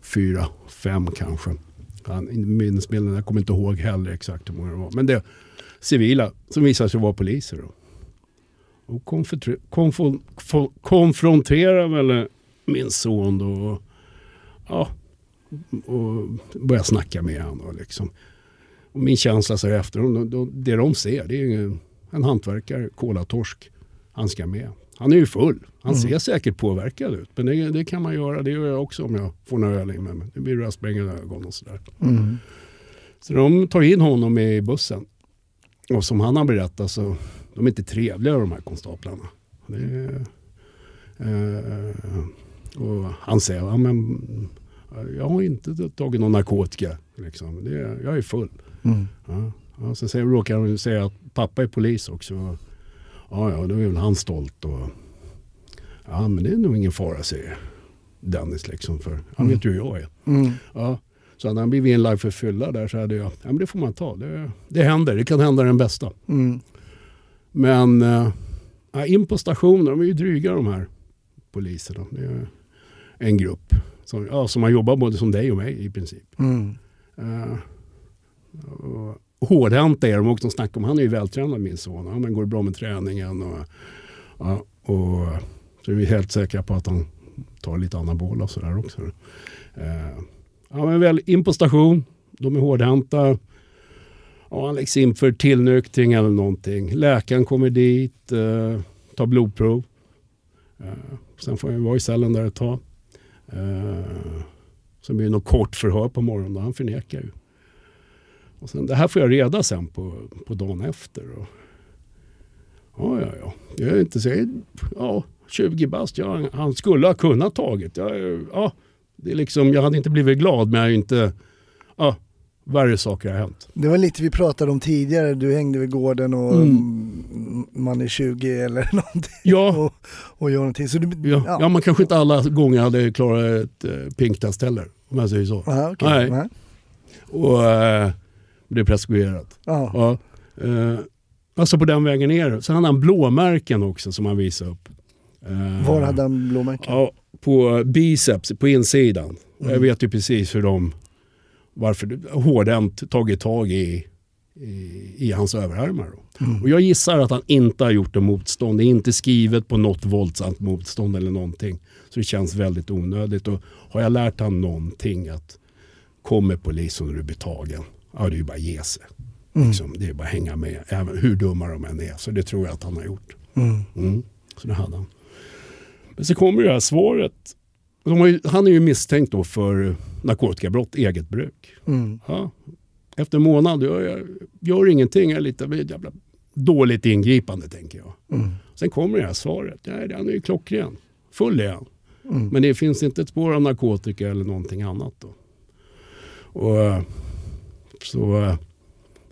fyra, fem kanske. Han, minnesbilden, jag kommer inte ihåg heller exakt hur många det var. Men det civila som visade sig vara poliser. Då. Och konfronterar väl eh, min son då. Och, ja, och börjar snacka med honom. Liksom. och min känsla så här efter, då, då, det de ser det är ju en, hantverkare, kolatorsk. Han ska med. Han är ju full. Han Mm. ser säkert påverkad ut. Men det, det kan man göra. Det gör jag också om jag får några öl i mig. Det blir rödsprängande ögon och sådär. Mm. Så de tar in honom i bussen. Och som han har berättat så de är inte trevliga de här konstaplarna. Det eh, och han säger, ja, men, jag har inte tagit någon narkotika. Liksom. Det jag är full. Mm. Ja. Ja, sen säger, råkar han säga att pappa är polis också. Ja, ja, då är väl han stolt. Och, ja, men det är nog ingen fara säger Dennis. Liksom, för han vet ju hur jag är. Mm. Ja, så hade han blivit inlagd för fylla där så hade jag, ja men det får man ta. Det, det händer, det kan hända den bästa. Mm. Men eh, ja, in på stationen, de är ju dryga de här poliserna. Det är en grupp som, ja, som har jobbat både som dig och mig i princip. Uh, och hårdhänta är de också. De snackar om, han är ju vältränad min son. Ja, men går det bra med träningen? Och, ja, och, så är vi helt säkra på att han tar lite anabola och sådär också. Eh, ja, men väl in på station. De är hårdhänta. Ja, han läggs in för tillnyktring eller någonting. Läkaren kommer dit, eh, tar blodprov. Eh, sen får han vara i cellen där ett tag. Eh, sen blir det något kort förhör på morgonen han förnekar ju. Och sen, det här får jag reda sen på, på dagen efter. Och, ja, ja, ja. Jag är inte så, ja, 20 bast. Ja, han skulle ha kunnat tagit. Ja, ja, det är liksom, jag hade inte blivit glad men jag är inte, ja, Värre saker har hänt. Det var lite vi pratade om tidigare, du hängde vid gården och Mm. man är 20 eller någonting Ja, och, och gör någonting. Så du, ja, ja. man kanske inte alla gånger hade klarat ett eh, pinktest heller. Om jag säger så. Aha, okej. Nej. Nej. Och eh, det är preskriberat. Ja. Ja. Eh, alltså på den vägen ner. Så hade han blåmärken också som han visade upp. Eh, Var hade han blåmärken? Ja, på biceps, på insidan. Mm. Jag vet ju precis hur de, varför hårdhänt tagit tag i, i, i hans överarmar. Mm. Och jag gissar att han inte har gjort det motstånd. Det är inte skrivet på något våldsamt motstånd eller någonting. Så det känns väldigt onödigt. Och har jag lärt han någonting att kommer polisen och du blir tagen, ja det är ju bara ge sig. Mm. Liksom, det är bara hänga med, även hur dumma de än är. Så det tror jag att han har gjort. Mm. Mm. Så det hade han. Men så kommer det här svaret. Ju, han är ju misstänkt då för narkotikabrott, eget bruk. Mm. Ja. Efter en månad, jag, jag gör ingenting, jag är lite jävla dåligt ingripande tänker jag. Mm. Sen kommer det här svaret, Nej, han är ju klockren, full är han. Mm. Men det finns inte ett spår av narkotika eller någonting annat då. Och eh, så,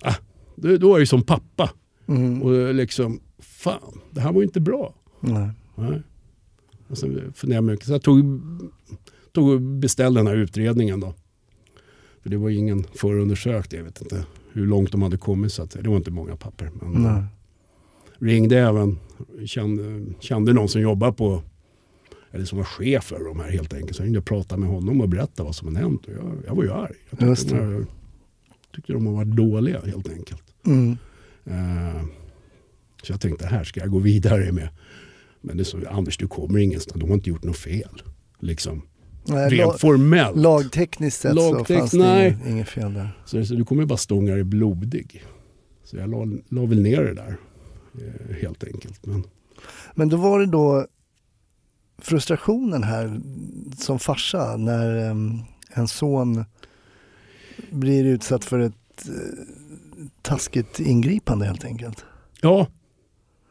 äh, då, är jag ju som pappa Mm. och liksom, fan, det här var ju inte bra. Nej. Nej. Och sen funderade jag mycket. Så jag tog, tog beställde den här utredningen då. För det var ingen förundersökt. Jag vet inte hur långt de hade kommit. Så att, det var inte många papper. Men Nej. ringde även, kände, kände någon som jobbar på, eller som var chef för de här helt enkelt. Så jag ringde och pratade med honom och berättade vad som hade hänt. Och jag, jag var ju arg. Jag tyckte, det. de har varit dåliga helt enkelt. Mm. Eh, så jag tänkte, här ska jag gå vidare med. Men det är så, Anders du kommer ingenstans, de har inte gjort något fel. Liksom. Nej, Rent la- formellt. lagtekniskt sett så Lagtext- fanns det nej. inget, inget fel där. Så, så du kommer bara stånga dig blodig. Så jag la, la väl ner det där. eh, Helt enkelt. Men, Men då var det då frustrationen här som farsa när em, en son blir utsatt för ett eh, taskigt ingripande helt enkelt. ja.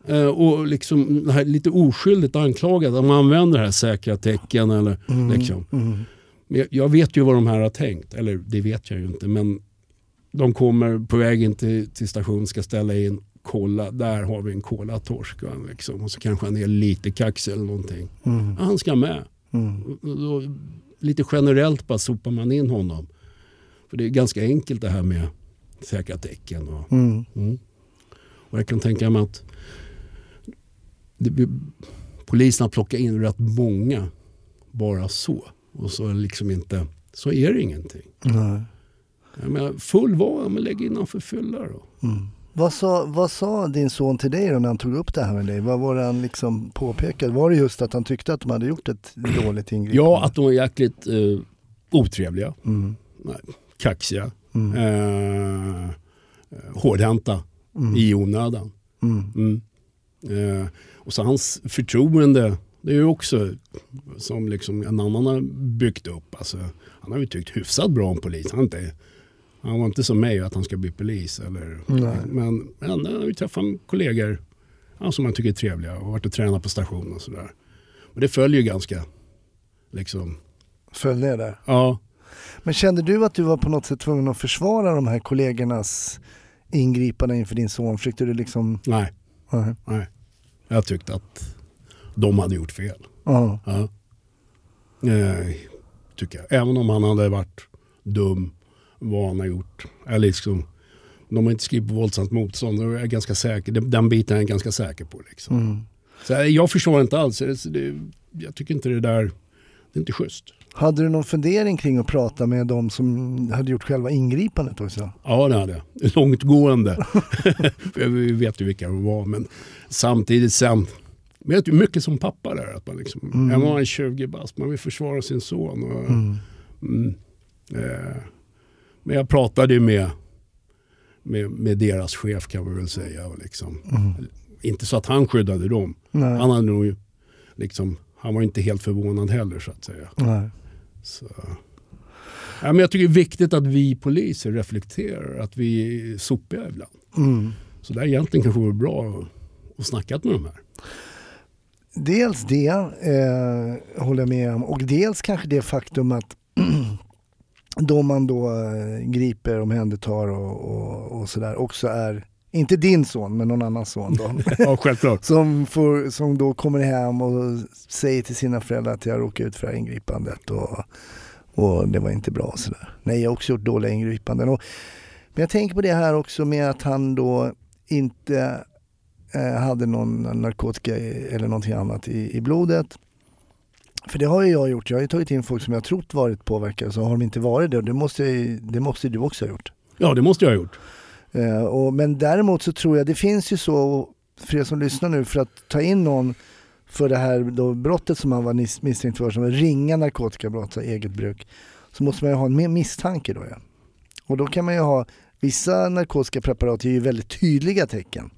Eh, Och liksom lite oskyldigt anklagat. Att man använder det här säkra tecken. Eller, Mm. liksom. Mm. Jag, vet ju vad de här har tänkt. Eller det vet jag ju inte. Men de kommer på väg in till, till stationen, ska ställa in, kolla, där har vi en kolatorsk. Liksom. Och så kanske han är lite kaxig eller någonting. Mm. Han ska med. Mm. Då, lite generellt bara sopar man in honom. För det är ganska enkelt det här med säkra tecken. Och, Mm. mm. och jag kan tänka mig att det, har plockat in rätt många bara så. Och så liksom inte, så är det ingenting. Nej. Jag menar, full var, men lägg innanför fylla då. Mm. Vad, sa, vad sa din son till dig då när han tog upp det här med dig? Vad var det han liksom påpekade? Var det just att han tyckte att de hade gjort ett dåligt ingripande? Ja, att de är jäkligt eh, otrevliga, Mm. nej, kaxiga, Mm. eh, hårdhänta Mm. i onödan. Mm. Mm. Eh, och så hans förtroende, det är ju också som liksom en annan har byggt upp. Alltså, han har ju tyckt hyfsat bra om polis. Han, inte, han var inte som mig att han ska bli polis. Eller, Nej. men, men han har ju träffat kollegor ja, som han tycker är trevliga och varit och tränat på station och sådär. Men det följer ju ganska, liksom, Föll ner där. ja. Men kände du att du var på något sätt tvungen att försvara de här kollegornas ingripanden inför din son? Försökte du liksom... Nej, Nej. nej. Jag tyckte att de hade gjort fel. Ja. Ja. Eh, tycker jag. Även om han hade varit dum, vad han har gjort. Eller liksom, de har inte skrivit på våldsamt motstånd. då är jag ganska säker. Den- biten är jag ganska säker på. Liksom. Mm. Så jag- jag förstår inte alls. Jag tycker inte det där, det är inte schysst. Hade du någon fundering kring att prata med de som hade gjort själva ingripandet också? Ja, det hade jag. Långtgående. Vi vet ju vilka de var. Men samtidigt sen, men jag tycker mycket som pappa där. Att man liksom, Mm. Om man är 20 bast, man vill försvara sin son. Och, Mm. Mm. Eh, men jag pratade ju med, med, med deras chef kan man väl säga. Och liksom. Mm. Inte så att han skyddade dem. Nej. Han, hade nog, liksom, han var inte helt förvånad heller så att säga. Nej. Så. Ja, men jag tycker det är viktigt att vi poliser reflekterar, att vi är sopiga ibland. Mm. Så det är egentligen kanske vore bra att, snacka med de här. Dels det eh, håller jag med om och dels kanske det faktum att då man då eh, griper, omhändertar och, och, och sådär också är, inte din son men någon annans son då. Ja, självklart. som, får, som då kommer hem och säger till sina föräldrar att jag råkade ut för det här ingripandet och, och det var inte bra. och Sådär. Nej, jag har också gjort dåliga ingripanden. Och, men jag tänker på det här också med att han då inte eh, hade någon narkotika i- eller någonting annat i, i blodet. För det har ju jag gjort. Jag har ju tagit in folk som jag trott varit påverkade så har de inte varit det. Det måste, det måste du också ha gjort. Ja, det måste jag ha gjort. Eh, och, men däremot så tror jag, det finns ju så, för er som lyssnar nu, för att ta in någon för det här då brottet som man var misstänkt för, som var ringa narkotikabrott, så eget bruk, så måste man ju ha en misstanke då. Ja. Och då kan man ju ha, vissa narkotiska preparat ger ju väldigt tydliga tecken,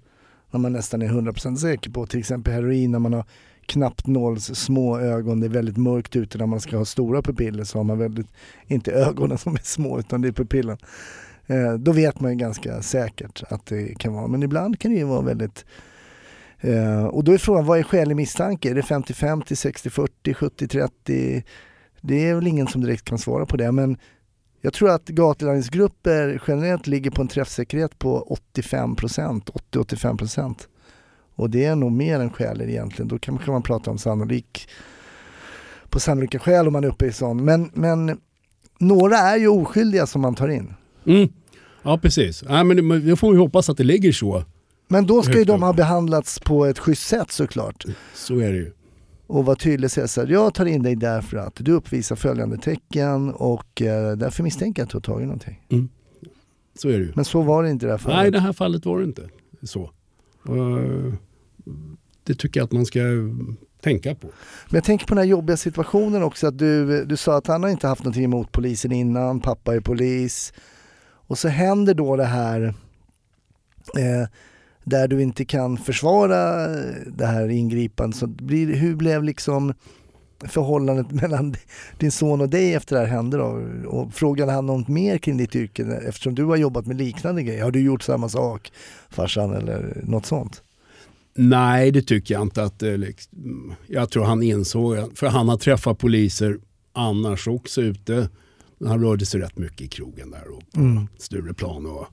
när man nästan är 100% säker på, till exempel heroin när man har knappt nåls små ögon, det är väldigt mörkt ute när man ska ha stora pupiller så har man väldigt, inte ögonen som är små utan det är pupillen. Eh, då vet man ju ganska säkert att det kan vara. Men ibland kan det ju vara väldigt... Eh, och då är frågan, vad är skälig misstanke? Är det 50-50, 60-40, 70-30? Det är väl ingen som direkt kan svara på det. Men jag tror att gatulangningsgrupper generellt ligger på en träffsäkerhet på 85%, 80-85%. Och det är nog mer än skälig egentligen. Då kan, kan man prata om sannolik på sannolika skäl om man är uppe i sån. Men, men några är ju oskyldiga som man tar in. Mm. Ja, precis. Nej, men då får vi hoppas att det ligger så. Men då ska ju de ha behandlats på ett schysst sätt såklart. Så är det ju. Och vara tydlig och säga så här, jag tar in dig därför att du uppvisar följande tecken och eh, därför misstänker jag att du har tagit någonting. Så är det ju. Men så var det inte i det här fallet. Nej, i det här fallet var det inte så. Eh, det tycker jag att man ska tänka på. Men jag tänker på den här jobbiga situationen också att du, du sa att han har inte haft någonting emot polisen innan, pappa är polis. Och så händer då det här eh, där du inte kan försvara det här ingripandet. Så blir, hur blev liksom förhållandet mellan din son och dig efter det här hände då? Och frågade han något mer kring ditt yrke eftersom du har jobbat med liknande grejer? Har du gjort samma sak farsan eller något sånt? Nej, det tycker jag inte. att eh, liksom, Jag tror han insåg, för han har träffat poliser annars också ute. Han rörde sig rätt mycket i krogen där och på Mm. Stureplan och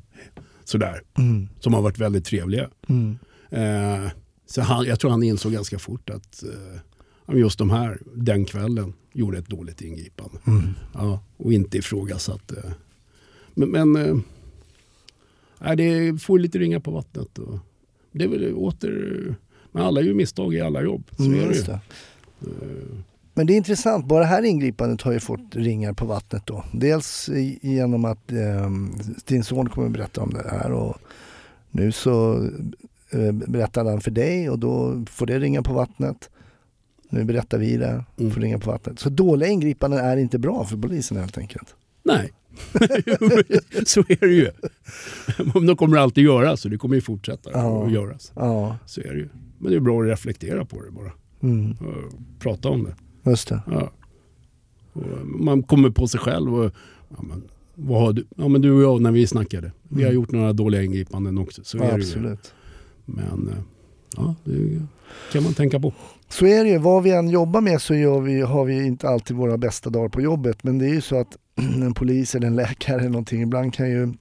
sådär. Mm. Som har varit väldigt trevliga. Mm. Eh, så han, jag tror han insåg ganska fort att eh, just de här, den kvällen, gjorde ett dåligt ingripande. Mm. Ja, och inte ifrågasatte. Men, men eh, det får lite ringa på vattnet. Och det är väl åter, men alla gör misstag i alla jobb. Så Mm, är det ju. det. Men det är intressant, bara det här ingripandet har ju fått ringar på vattnet då. Dels genom att eh, din son kommer att berätta om det här och nu så eh, berättar han för dig och då får det ringa på vattnet. Nu berättar vi det, Mm. får ringa på vattnet. Så dåliga ingripanden är inte bra för polisen helt enkelt. Nej, så är det ju. De kommer alltid göras och det kommer ju fortsätta Ja. att göras. Ja, Så är det ju. Men det är bra att reflektera på det bara. mm, Och prata om det. Just det. Ja. Man kommer på sig själv och ja, men, vad har du? Ja, men du och jag när vi snackade. Vi har Mm. gjort några dåliga ingripanden också. Så Ja, är det ju. absolut. Men eh, ja, det kan man tänka på. Så är det ju. Vad vi än jobbar med så vi, har vi inte alltid våra bästa dagar på jobbet. Men det är ju så att en polis eller en läkare eller någonting, ibland kan ju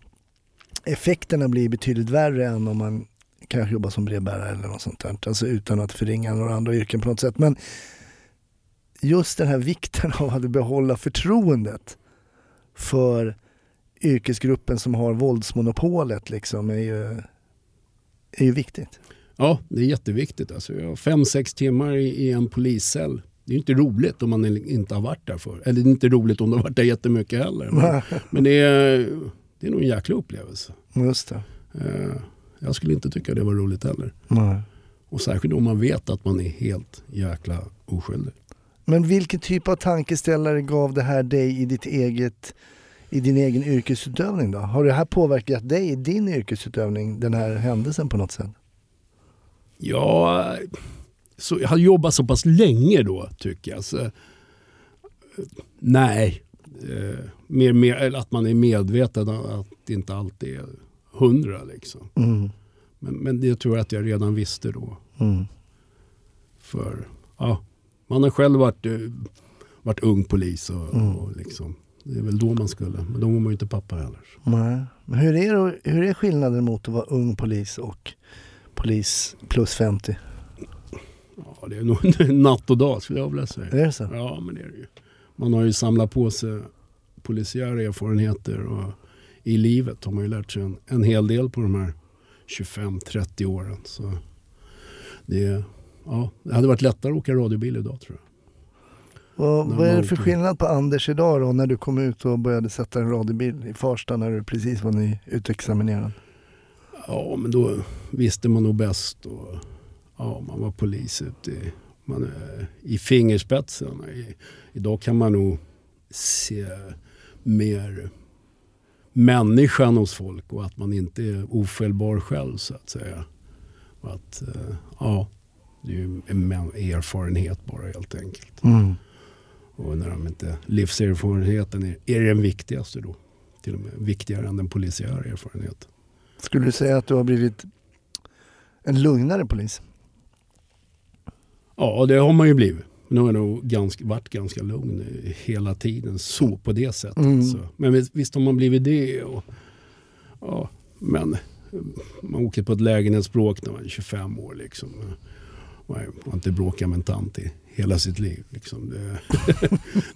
effekterna bli betydligt värre än om man kanske jobbar som brevbärare eller något sånt där. Alltså utan att förringa några andra yrken på något sätt. Men just den här vikten av att behålla förtroendet för yrkesgruppen som har våldsmonopolet liksom är ju, är ju viktigt. Ja, det är jätteviktigt. Alltså, fem, sex timmar i, i en poliscell. Det är ju inte roligt om man inte har varit där för. Eller det är inte roligt om du har varit där jättemycket heller. Men, men det, är, det är nog en jäkla upplevelse. Just det. Eh, jag skulle inte tycka det var roligt heller. Nej. Och särskilt om man vet att man är helt jäkla oskyldig. Men vilken typ av tankeställare gav det här dig i ditt eget i din egen yrkesutövning då? Har det här påverkat dig i din yrkesutövning, den här händelsen på något sätt? Ja, så jag har jobbat så pass länge då tycker jag. Så, eh, nej, eh, mer, mer, att man är medveten om att det inte alltid är hundra. Liksom. Mm. Men, men det tror jag att jag redan visste då. Mm. För ja, man har själv varit, eh, varit ung polis och, Mm. och liksom Det är väl då man skulle. Men då var man ju inte pappa heller. Nej. Men hur är, det, hur är skillnaden mot att vara ung polis och polis plus 50? Ja, det är nog natt och dag skulle jag vilja säga. Är det så? Ja, men det är det ju. Man har ju samlat på sig polisiära erfarenheter och i livet har man ju lärt sig en, en hel del på de här 25-30 åren. Så det, ja, det hade varit lättare att åka radiobil idag tror jag. Vad, När vad är det för skillnad på Anders idag då när du kom ut och började sätta en radiobil i Farsta när du precis var nyutexaminerad? Ja, men då visste man nog bäst. Och, ja, man var polis ute i, man, är i fingerspetsen. I, idag kan man nog se mer människan hos folk och att man inte är ofelbar själv så att säga. Och att, eh, ja, det är ju erfarenhet bara helt enkelt. Mm. Och när de inte, livserfarenheten är, är den viktigaste då. Till och med viktigare än den polisiära erfarenheten. Skulle du säga att du har blivit en lugnare polis? Ja, det har man ju blivit. Nu har jag nog ganska, varit ganska lugn hela tiden så på det sättet. Mm. Så. Men visst, visst har man blivit det. Och, ja, men man åker på ett lägenhetsbråk när man är 25 år. Liksom. Man har inte bråkat med en tant i hela sitt liv. Liksom. Det,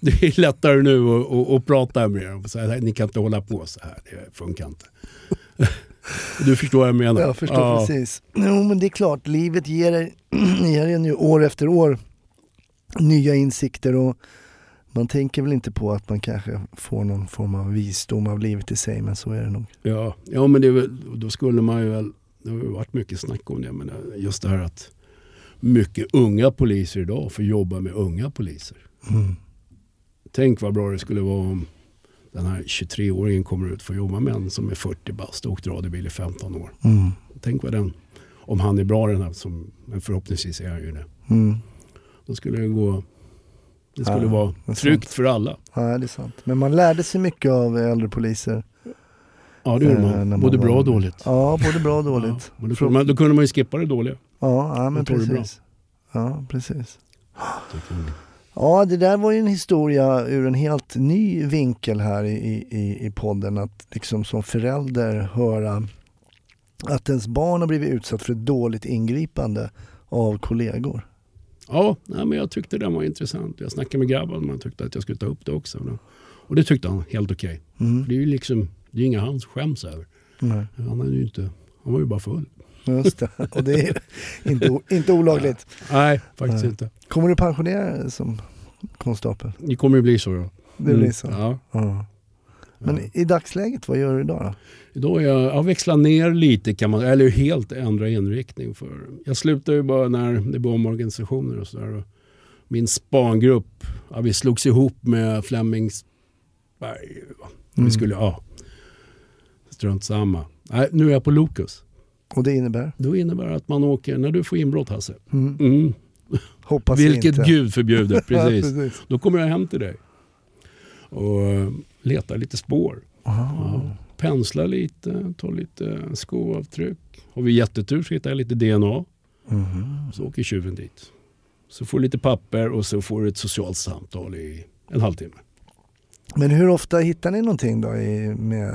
det är lättare nu att, att, att prata med dem. Så här, Ni kan inte hålla på så här, det funkar inte. Du förstår vad jag menar? Jag förstår precis. Jo men det är klart, livet ger, er- ger en ju år efter år nya insikter och man tänker väl inte på att man kanske får någon form av visdom av livet i sig men så är det nog. Ja, ja men det är väl, då skulle man ju väl, det har ju varit mycket snack om det, men just det här att mycket unga poliser idag får jobba med unga poliser. Mm. Tänk vad bra det skulle vara om den här 23-åringen kommer ut och får jobba med en som är 40 bast och åkt radiobil i 15 år. Mm. Tänk vad den, om han är bra den här, som, men förhoppningsvis är han ju det. Mm. Då skulle det gå, det skulle Ja, vara det tryggt för alla. Ja det är sant. Men man lärde sig mycket av äldre poliser. Ja det gjorde Eh, man, man både var- bra och dåligt. Ja både bra och dåligt. Ja, men då, kunde man, då kunde man ju skippa det dåliga. Ja, ja men precis. Ja precis. Ja, det där var ju en historia ur en helt ny vinkel här i, i, i podden. Att liksom som förälder höra att ens barn har blivit utsatt för ett dåligt ingripande av kollegor. Ja, nej, men jag tyckte den var intressant. Jag snackade med grabben man tyckte att jag skulle ta upp det också. Och det tyckte han helt okej. Mm. Det är ju liksom, det är inga han skäms över. Nej, Han, är ju inte, han var ju bara full. Just det. Och det är inte, inte olagligt. Nej, faktiskt Nej. inte. Kommer du pensionera dig som konstapel? Det kommer ju bli så. Ja. Det blir så? Ja. Ja. Men ja. i dagsläget, vad gör du idag då? Idag är jag, jag växlar ner lite kan man eller helt ändra inriktning. För jag slutade ju bara när det blev omorganisationer och sådär. Min spangrupp, ja, vi slogs ihop med Flemingsberg. va. Mm. Vi skulle, ja. Strunt samma. Nej, nu är jag på Lokus. Och det innebär? Då innebär att man åker, när du får inbrott Hasse. Mm. Mm. Hoppas Vilket inte. gud förbjuder, precis. precis. Då kommer jag hem till dig. Och eh, letar lite spår. Aha. Ja. Penslar lite, tar lite skoavtryck. Har vi jättetur så hittar jag lite DNA. Mhm. Så åker tjuven dit. Så får du lite papper och så får du ett socialt samtal i en halvtimme. Men hur ofta hittar ni någonting då i, med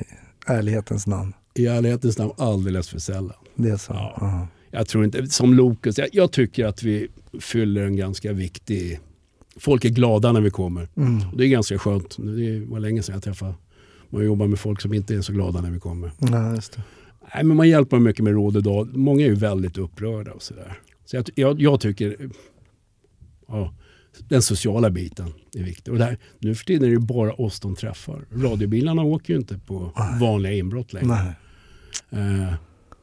i ärlighetens namn? I ärlighetens namn alldeles för sällan. Det är så? Ja. Ja. Jag tror inte, som Lokus, jag, jag tycker att vi fyller en ganska viktig... Folk är glada när vi kommer. Mm. Och det är ganska skönt. Det var länge sedan jag träffade... Man jobbar med folk som inte är så glada när vi kommer. Ja, just det. Nej, men man hjälper mycket med råd och dag. Många är ju väldigt upprörda och sådär. Så jag, jag, jag tycker... Ja, den sociala biten är viktig. Och där, nu för tiden är det bara oss de träffar. Radiobilarna åker ju inte på vanliga inbrott längre. Nej. Eh,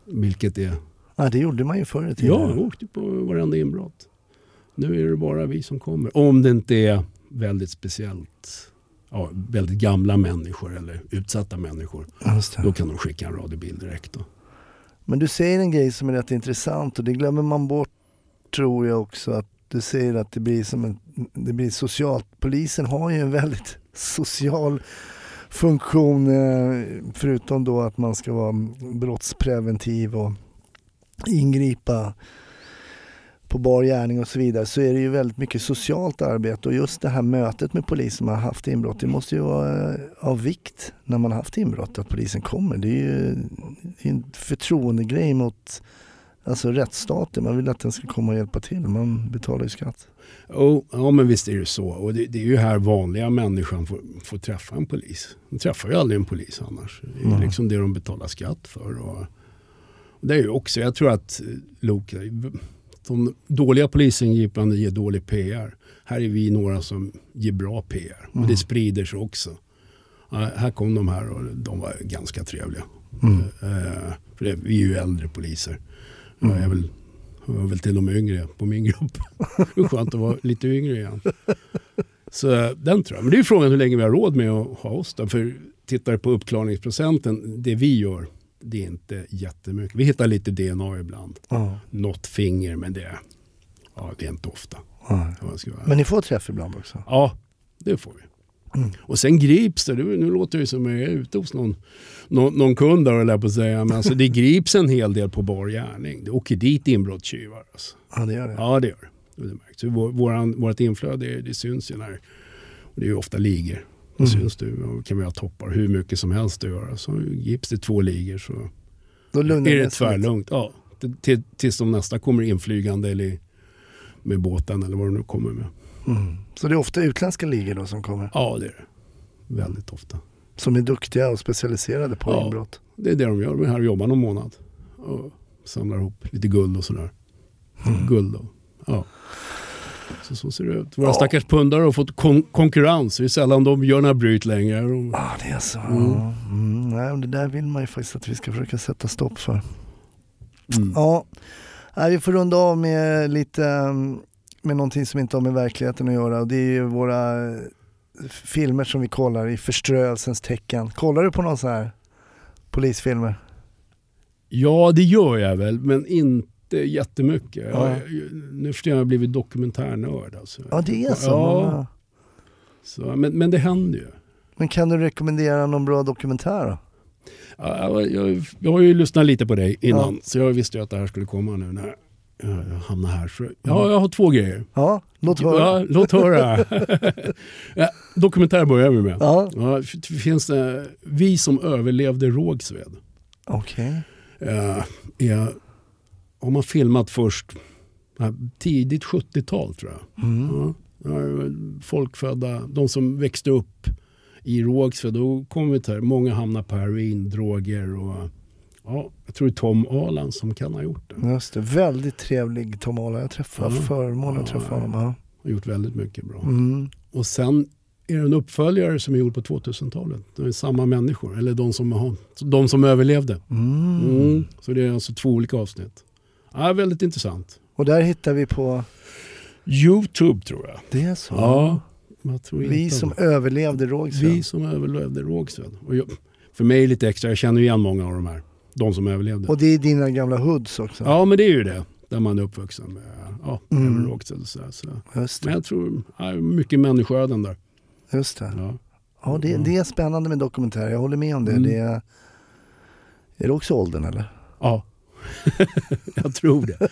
vilket är... Ja, det gjorde man ju förr i tiden. Ja, jag åkte på varenda inbrott. Nu är det bara vi som kommer. Om det inte är väldigt speciellt, ja, väldigt gamla människor eller utsatta människor. Då kan de skicka en radiobil direkt. Då. Men du säger en grej som är rätt intressant och det glömmer man bort tror jag också. Att du säger att det blir som en, det blir socialt. Polisen har ju en väldigt social funktion eh, förutom då att man ska vara brottspreventiv och ingripa på bar gärning och så vidare så är det ju väldigt mycket socialt arbete och just det här mötet med polisen som har haft inbrott det måste ju vara eh, av vikt när man har haft inbrott att polisen kommer. Det är ju en förtroendegrej mot alltså rättsstaten. Man vill att den ska komma och hjälpa till. Man betalar ju skatt. Oh, ja men visst är det så. Och det, det är ju här vanliga människan får, får träffa en polis. De träffar ju aldrig en polis annars. Det är Mm. liksom det de betalar skatt för. Och, och det är ju också, jag tror att eh, Loka, de dåliga polisingripanden ger dålig PR. Här är vi några som ger bra PR. Och Mm. det sprider sig också. Ja, här kom de här och de var ganska trevliga. Mm. Eh, för det, vi är ju äldre poliser. Jag Mm. är väl, jag är väl till och med yngre på min grupp. Det är skönt att vara lite yngre igen. Så eh, den tror jag. Men det är frågan hur länge vi har råd med att ha oss där. För tittar på uppklarningsprocenten, det vi gör, det är inte jättemycket. Vi hittar lite DNA ibland. Ja. Något finger, men det, ja, det är inte ofta. Ja. jag Men ni får träff ibland också? Ja, det får vi. Mm. Och sen grips det, nu låter det som jag är ute hos någon, någon, någon kund där, på att säga. Men alltså, det grips en hel del på bar gärning. Det åker dit inbrottstjuvar. Alltså. Ja, det gör det. Ja, det gör det. Det. märks. Vår, våran, vårt inflöde det, det syns ju när det är ju ofta ligor. Det Mm. syns du och kan vi ha toppar hur mycket som helst att göra. Så grips det två ligor så Då är det tvärlugnt. Ja, till- till, tills de nästa kommer inflygande eller med båten eller vad de nu kommer med. Mm. Så det är ofta utländska ligor då som kommer? Ja, det är det. Väldigt ofta. Som är duktiga och specialiserade på Ja. inbrott? Det är det de gör. De är här och jobbar någon månad. Och samlar ihop lite guld och sådär. Mm. Guld och, ja. Så, så ser det ut. Våra Ja. stackars pundare har fått kon- konkurrens. Det är sällan de gör några bryt längre. De, Ja, det är så. Mm. Mm. Nej, det där vill man ju faktiskt att vi ska försöka sätta stopp för. mm. Ja, Nej, vi får runda av med lite mm, med någonting som inte har med verkligheten att göra och det är ju våra eh, filmer som vi kollar i förströelsens tecken. Kollar du på någon sån här polisfilmer? ja, det gör jag väl, men inte jättemycket. Ja. Jag, nu för tiden har jag blivit dokumentärnörd. Alltså. Ja, det är så. Ja, Ja. så, men, men det händer ju. Men kan du rekommendera någon bra dokumentär då? Ja, jag, jag, jag har ju lyssnat lite på dig innan, så jag visste ju att det här skulle komma nu när jag hamnar här. Så, ja, jag har två grejer. Ja, låt höra. Ja, låt höra. ja, dokumentär börjar vi med. Ja, Ja, finns det, vi som överlevde Rågsved. okej. Eh, är, har man filmat först ja, tidigt 70-tal tror jag. Mm. Ja, ja, folk födda, de som växte upp i Rågsved. Då kom vi till här, många hamnar på heroin, droger och ja, jag tror det är Tom Alan som kan ha gjort det. Just det, väldigt trevlig Tom Arla. Jag träffade Ja. förmånen att Ja, träffa honom. Ja. Har gjort väldigt mycket bra. Mm. Och sen är det en uppföljare som är gjord på 2000-talet. Det är samma människor, eller de som, har, de som överlevde. Mm. Mm. Så det är alltså två olika avsnitt. Ja, väldigt intressant. Och där hittar vi på, Youtube tror jag. det är så? Ja, Vi som överlevde Rågsved. vi som överlevde Rågsved. Och jag, för mig är det lite extra, jag känner igen många av de här. De som överlevde. Och det är dina gamla hoods också? Ja, men det är ju det. Där man är uppvuxen med ja, Mm. mm. Och så, här, så. Men jag tror, ja, mycket människoöden där. Just det. Ja. Ja, det, det är spännande med dokumentärer. Jag håller med om det. Mm. det är, är det också åldern eller? Ja, jag tror det.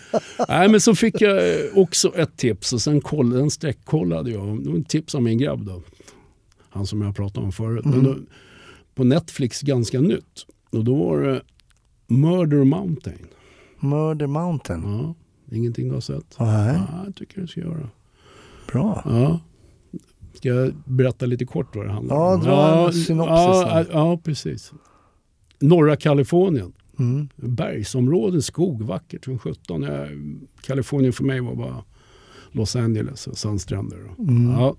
Nej, men så fick jag eh, också ett tips och sen koll, den sträckkollade jag. Det var ett tips av min grabb då. Han som jag pratade om förut. Men då, på Netflix ganska nytt. Och då var det Murder Mountain. Murder Mountain? Ja, ingenting du har sett? Nej, Ja, jag tycker du ska göra. bra. Ja. Ska jag berätta lite kort vad det handlar Ja, om? dra en synopsis Ja, ja, precis. Norra Kalifornien. Mm. bergsområden, skog, vackert som sjutton. Jag- Kalifornien för mig var bara Los Angeles och sandstränder. Mm. Ja.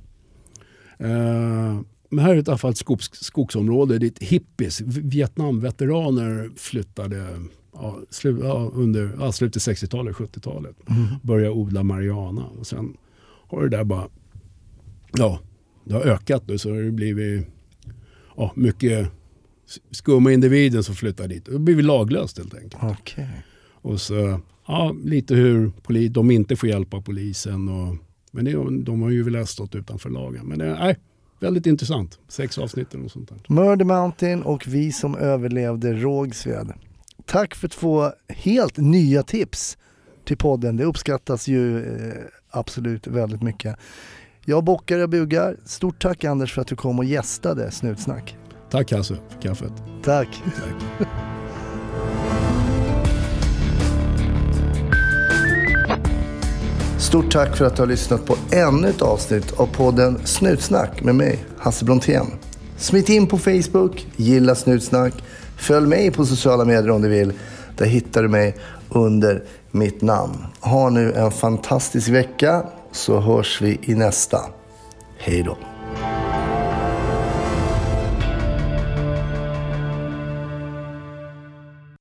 Eh, men här är ett skogs, skogsområde dit hippies, Vietnamveteraner flyttade ja, slu, ja, under ja, slutet 60-talet, 70-talet. Mm. Började odla marijuana och sen har det där bara, ja, det har ökat nu så har det blivit ja, mycket skumma individer som flyttar dit. Det har blivit laglöst helt enkelt. Okej. Och så, ja, lite hur poli- de inte får hjälp av polisen. Och, men det, de har ju väl stått utanför lagen. Men det nej, väldigt intressant. Sex avsnitt och sånt där. Murder Mountain och Vi som överlevde Rågsved. Tack för två helt nya tips till podden. Det uppskattas ju eh, absolut väldigt mycket. Jag bockar och bugar. Stort tack Anders för att du kom och gästade Snutsnack. Tack Hasse för kaffet. Tack. Tack. Stort tack för att du har lyssnat på ännu ett avsnitt av podden Snutsnack med mig, Hasse Brontén. Smit in på Facebook, gilla Snutsnack, följ mig på sociala medier om du vill. Där hittar du mig under mitt namn. Ha nu en fantastisk vecka så hörs vi i nästa. Hej då.